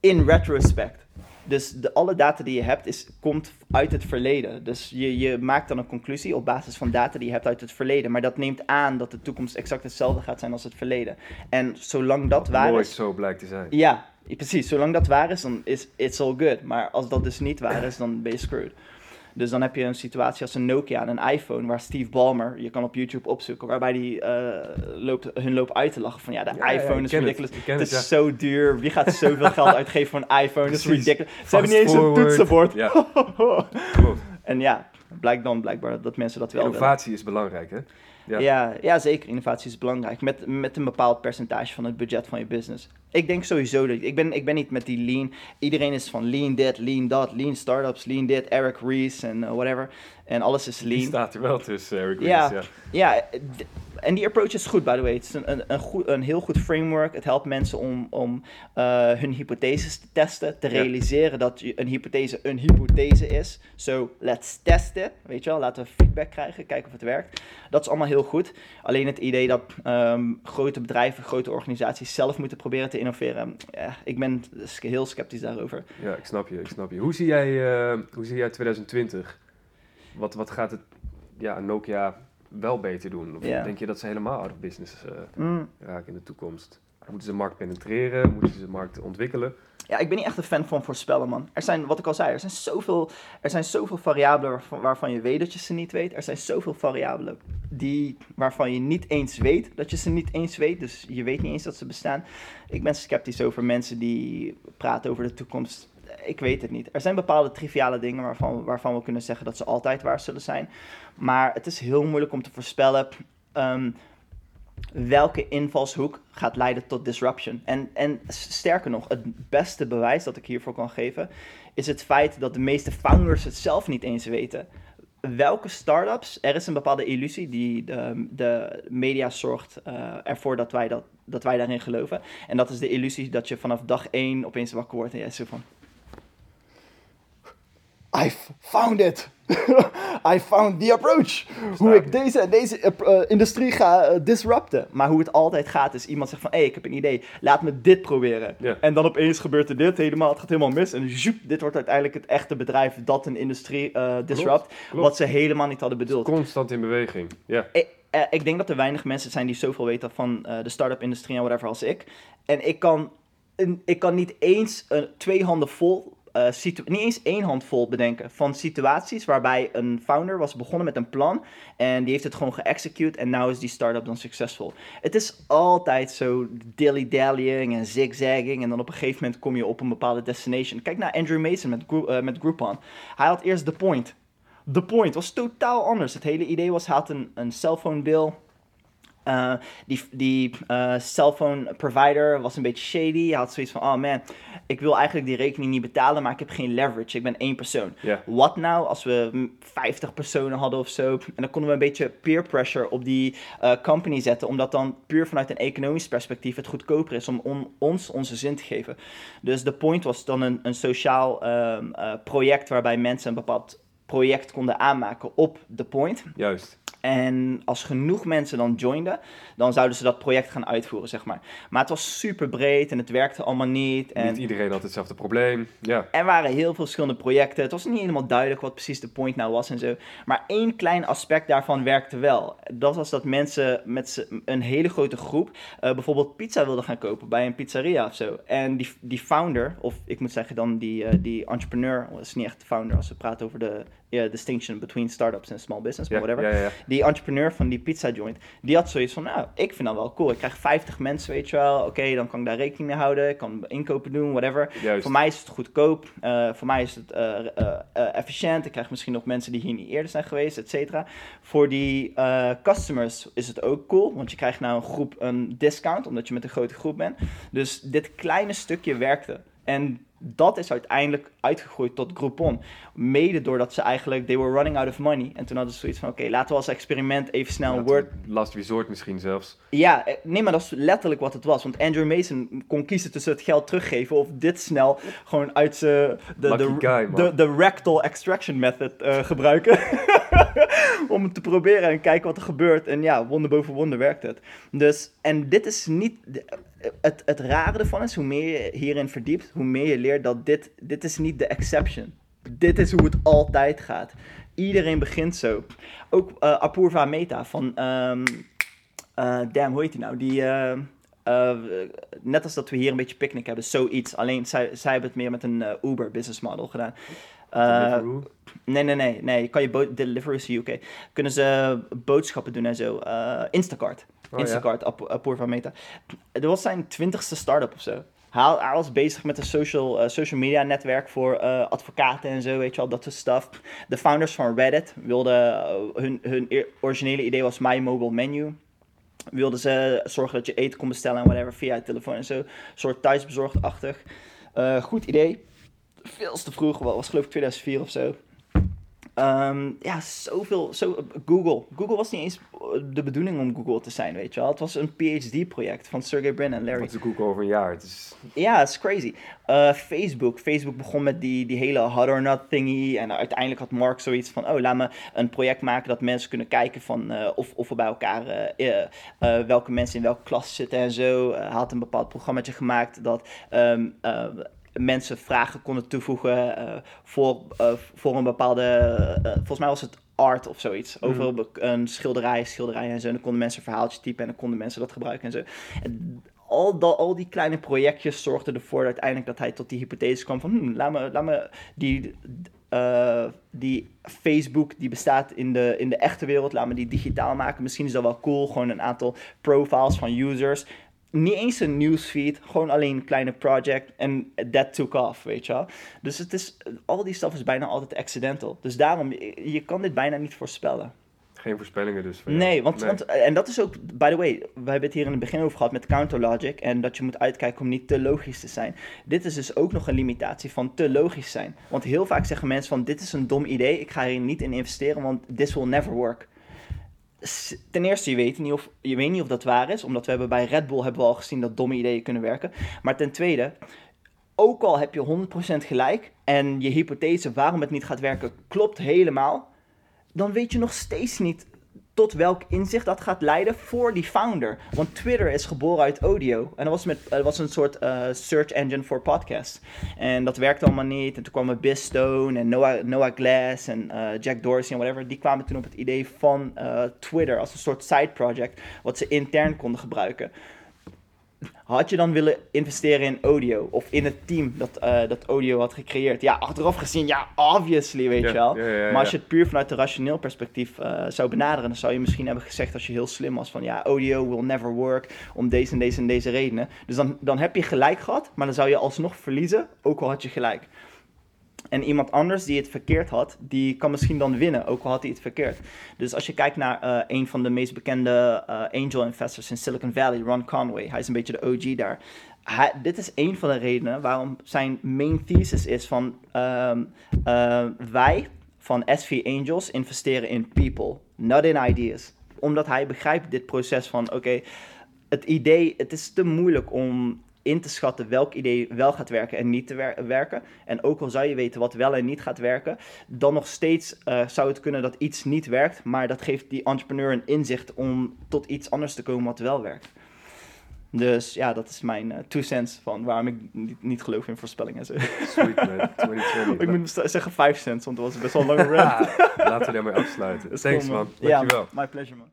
in retrospect. Dus de, alle data die je hebt, is, komt uit het verleden. Dus je, je maakt dan een conclusie op basis van data die je hebt uit het verleden. Maar dat neemt aan dat de toekomst exact hetzelfde gaat zijn als het verleden. En zolang dat waar
Nooit
is...
zo blijkt te zijn.
Ja, precies. Zolang dat waar is, dan is it's all good. Maar als dat dus niet waar is, dan ben je screwed. Dus dan heb je een situatie als een Nokia en een iPhone, waar Steve Ballmer, je kan op YouTube opzoeken, waarbij die eh, loopt, hun loopt uit te lachen van ja, de
Ja,
iPhone is ridiculous. Het
het,
is zo duur. Wie gaat zoveel geld uitgeven voor een iPhone? Dat is ridiculous. Ze hebben niet eens een toetsenbord.
Ja,
en ja, blijkt dan blijkbaar dat mensen dat wel willen.
Innovatie is belangrijk, hè? Ja.
Ja. Ja, zeker. Innovatie is belangrijk. Met, met een bepaald percentage van het budget van je business. Ik denk sowieso dat... Ik ben, ik ben niet met die lean... Iedereen is van lean dit, lean dat, lean startups, lean dit, Eric Ries en uh, whatever. En alles is
Die
lean.
staat er wel tussen, Eric
Ja.
Ries,
Ja, d- en die approach is goed, by the way. Het is een, een, een, goed, een heel goed framework. Het helpt mensen om, om eh, hun hypotheses te testen. Te realiseren dat je- een hypothese een hypothese is. So, let's test it. Weet je wel, laten we feedback krijgen. Kijken of het werkt. Dat is allemaal heel goed. Alleen het idee dat ehm, grote bedrijven, grote organisaties zelf moeten proberen te innoveren. Ja, ik ben heel sceptisch daarover.
Ja, ik snap je, ik snap je. Hoe zie jij, eh, hoe zie jij 2020? Wat, wat gaat het ja, Nokia wel beter doen? Of
Ja.
denk je dat ze helemaal out of business eh,
Mm.
raken in de toekomst? Moeten ze de markt penetreren? Moeten ze de markt ontwikkelen?
Ja, ik ben niet echt een fan van voorspellen, man. Er zijn, wat ik al zei, er zijn zoveel, er zijn zoveel variabelen waarvan, waarvan je weet dat je ze niet weet. Er zijn zoveel variabelen die, waarvan je niet eens weet dat je ze niet eens weet. Dus je weet niet eens dat ze bestaan. Ik ben sceptisch over mensen die praten over de toekomst. Ik weet het niet. Er zijn bepaalde triviale dingen waarvan, waarvan we kunnen zeggen dat ze altijd waar zullen zijn. Maar het is heel moeilijk om te voorspellen. ehm, welke invalshoek gaat leiden tot disruption. En, en sterker nog, het beste bewijs dat ik hiervoor kan geven, is het feit dat de meeste founders het zelf niet eens weten. Welke startups, er is een bepaalde illusie die de, de media zorgt eh, ervoor dat wij, dat, dat wij daarin geloven. En dat is de illusie dat je vanaf dag één opeens wakker wordt en jij zo van... I found it! I found the approach! Hoe ik deze deze uh, industrie ga uh, disrupten. Maar hoe het altijd gaat is iemand zegt van... Hé, hey, ik heb een idee. Laat me dit proberen. En dan opeens gebeurt er dit helemaal. Het gaat helemaal mis. En zoep, dit wordt uiteindelijk het echte bedrijf dat een industrie uh, disrupt.
klopt.
Wat ze helemaal niet hadden bedoeld.
Constant in beweging. Ja.
Ik, eh, ik denk dat er weinig mensen zijn die zoveel weten van eh, de start-up industrie en whatever als ik. En ik kan, een- ik kan niet eens eh, twee handen vol, eh, niet eens één hand vol bedenken van situaties waarbij een founder was begonnen met een plan en die heeft het gewoon geëxecute en nu is die start-up dan succesvol. Het is altijd zo dilly-dallying en zigzagging en dan op een gegeven moment kom je op een bepaalde destination. Kijk naar Andrew Mason met, eh, met Groupon. Hij had eerst The Point. The Point was totaal anders. Het hele idee was, hij had een, een cellphone bill. Eh, die die eh, cellphone provider was een beetje shady. Hij had zoiets van, oh man, ik wil eigenlijk die rekening niet betalen, maar ik heb geen leverage. Ik ben één persoon. Wat nou als we mm, 50 personen hadden of zo? En dan konden we een beetje peer pressure op die eh, company zetten. Omdat dan puur vanuit een economisch perspectief het goedkoper is om on- ons onze zin te geven. Dus de point was dan een, een sociaal ehm, eh, project waarbij mensen een bepaald project konden aanmaken op de point.
Juist.
En als genoeg mensen dan joinden, dan zouden ze dat project gaan uitvoeren, zeg maar. Maar het was super breed en het werkte allemaal niet. En
Niet iedereen had hetzelfde probleem. Ja.
er waren heel veel verschillende projecten. Het was niet helemaal duidelijk wat precies de point nou was en zo. Maar één klein aspect daarvan werkte wel. Dat was dat mensen met een hele grote groep eh, bijvoorbeeld pizza wilden gaan kopen bij een pizzeria of zo. En die, die founder, of ik moet zeggen dan die, eh, die entrepreneur, dat is niet echt de founder als we praten over de distinction between startups en small business, maar
Ja,
whatever
ja, ja.
Die entrepreneur van die pizza joint, die had zoiets van, nou, ik vind dat wel cool. Ik krijg 50 mensen, weet je wel. Oké, dan kan ik daar rekening mee houden. Ik kan inkopen doen, whatever.
Juist.
Voor mij is het goedkoop. eh, voor mij is het eh, eh, efficiënt. Ik krijg misschien nog mensen die hier niet eerder zijn geweest, et cetera. Voor die customers is het ook cool, want je krijgt nou een groep een discount, omdat je met een grote groep bent. Dus dit kleine stukje werkte. En dat is uiteindelijk uitgegroeid tot Groupon. Mede doordat ze eigenlijk, they were running out of money. En toen hadden ze zoiets van, oké, laten we als experiment even snel een Word...
Last resort misschien zelfs.
Ja, eh, nee, maar dat is letterlijk wat het was. Want Andrew Mason kon kiezen tussen het geld teruggeven of dit snel gewoon uit zijn... De, de, de, de rectal extraction method eh, gebruiken. Om het te proberen en kijken wat er gebeurt. En ja, wonder boven wonder werkt het. Dus, en dit is niet... Het, het rare ervan is, hoe meer je hierin verdiept, hoe meer je leert dat dit, dit is niet de exception. Dit is hoe het altijd gaat. Iedereen begint zo. Ook eh Apurva Meta van... eh, damn, hoe heet die nou? Die... eh, net als dat we hier een beetje picknick hebben, zoiets. Alleen zij, zij hebben het meer met een Uber business model gedaan. Eh, Nee, nee, nee, nee. Kan je bo- Deliveroo is UK. Kunnen ze boodschappen doen en zo. Eh, Instacart.
Oh, ja.
Instacart, Ap- Apurva Meta. Dat was zijn twintigste start-up of zo. Hij, hij was bezig met een social, eh, social media netwerk voor eh, advocaten en zo, weet je wel, dat soort stuff. De founders van Reddit wilden, hun, hun eer- originele idee was My Mobile Menu. Wilden ze zorgen dat je eten kon bestellen en whatever via je telefoon en zo. Een soort thuisbezorgd-achtig. Goed idee. Veel te vroeg, was geloof ik 2004 of zo. Ehm, ja, zoveel. Zo, Google. Google was niet eens de bedoeling om Google te zijn, weet je wel. Het was een PhD-project van Sergey Brin en Larry.
Wat is Google over een jaar? Het is,
Ja, het is crazy. Eh, Facebook. Facebook begon met die, die hele hot or not thingy. En uiteindelijk had Mark zoiets van... Oh, laat me een project maken dat mensen kunnen kijken van... eh, of, of we bij elkaar... eh, eh, eh, welke mensen in welke klas zitten en zo. Eh, hij had een bepaald programmaatje gemaakt dat... ehm, eh, mensen vragen konden toevoegen eh, voor, eh, voor een bepaalde... eh, volgens mij was het art of zoiets. Over een schilderij, schilderij en zo. En dan konden mensen een verhaaltje typen en dan konden mensen dat gebruiken en zo. En al, dat, al die kleine projectjes zorgden ervoor uiteindelijk dat hij tot die hypothese kwam van, hmm, laat, me, laat me die, uh, die Facebook die bestaat in de, in de echte wereld, laat me die digitaal maken. Misschien is dat wel cool, gewoon een aantal profiles van users niet eens een newsfeed, gewoon alleen een kleine project en that took off, weet je wel. Dus het is, al die stuff is bijna altijd accidental. Dus daarom, je kan dit bijna niet voorspellen.
Geen voorspellingen dus
van Nee, want, want, en dat is ook, by the way, we hebben het hier in het begin over gehad met counter logic en dat je moet uitkijken om niet te logisch te zijn. Dit is dus ook nog een limitatie van te logisch zijn. Want heel vaak zeggen mensen van, dit is een dom idee, ik ga hier niet in investeren, want this will never work ten eerste, je weet, niet of, je weet niet of dat waar is. Omdat we hebben bij Red Bull hebben we al gezien dat domme ideeën kunnen werken. Maar ten tweede, ook al heb je 100% gelijk en je hypothese waarom het niet gaat werken klopt helemaal, dan weet je nog steeds niet tot welk inzicht dat gaat leiden voor die founder. Want Twitter is geboren uit audio. En dat was, met, dat was een soort uh, search engine voor podcasts. En dat werkte allemaal niet. En toen kwamen Biz Stone en Noah, Noah Glass en uh, Jack Dorsey en whatever. Die kwamen toen op het idee van uh, Twitter als een soort side project. Wat ze intern konden gebruiken had je dan willen investeren in audio? Of in het team dat, uh, dat audio had gecreëerd? Ja, achteraf gezien, ja, obviously, weet je wel. maar als je het puur vanuit een rationeel perspectief uh, zou benaderen, dan zou je misschien hebben gezegd als je heel slim was van ja, audio will never work om deze en deze en deze redenen. Dus dan, dan heb je gelijk gehad, maar dan zou je alsnog verliezen, ook al had je gelijk. En iemand anders die het verkeerd had, die kan misschien dan winnen, ook al had hij het verkeerd. Dus als je kijkt naar uh, een van de meest bekende uh, angel investors in Silicon Valley, Ron Conway, hij is een beetje de OG daar. Hij, dit is een van de redenen waarom zijn main thesis is van um, uh, wij van SV Angels investeren in people, not in ideas. Omdat hij begrijpt dit proces van oké, het idee, het is te moeilijk om in te schatten welk idee wel gaat werken en niet te werken. En ook al zou je weten wat wel en niet gaat werken, dan nog steeds uh, zou het kunnen dat iets niet werkt, maar dat geeft die entrepreneur een inzicht om tot iets anders te komen wat wel werkt. Dus ja, dat is mijn uh, two cents van waarom ik niet, niet geloof in voorspellingen.
Sweet man, 2020.
ik moet zeggen 5 cents, want dat was best wel een lange rant.
Laten we daarmee afsluiten. Thanks man, dankjewel.
Ja, my pleasure man.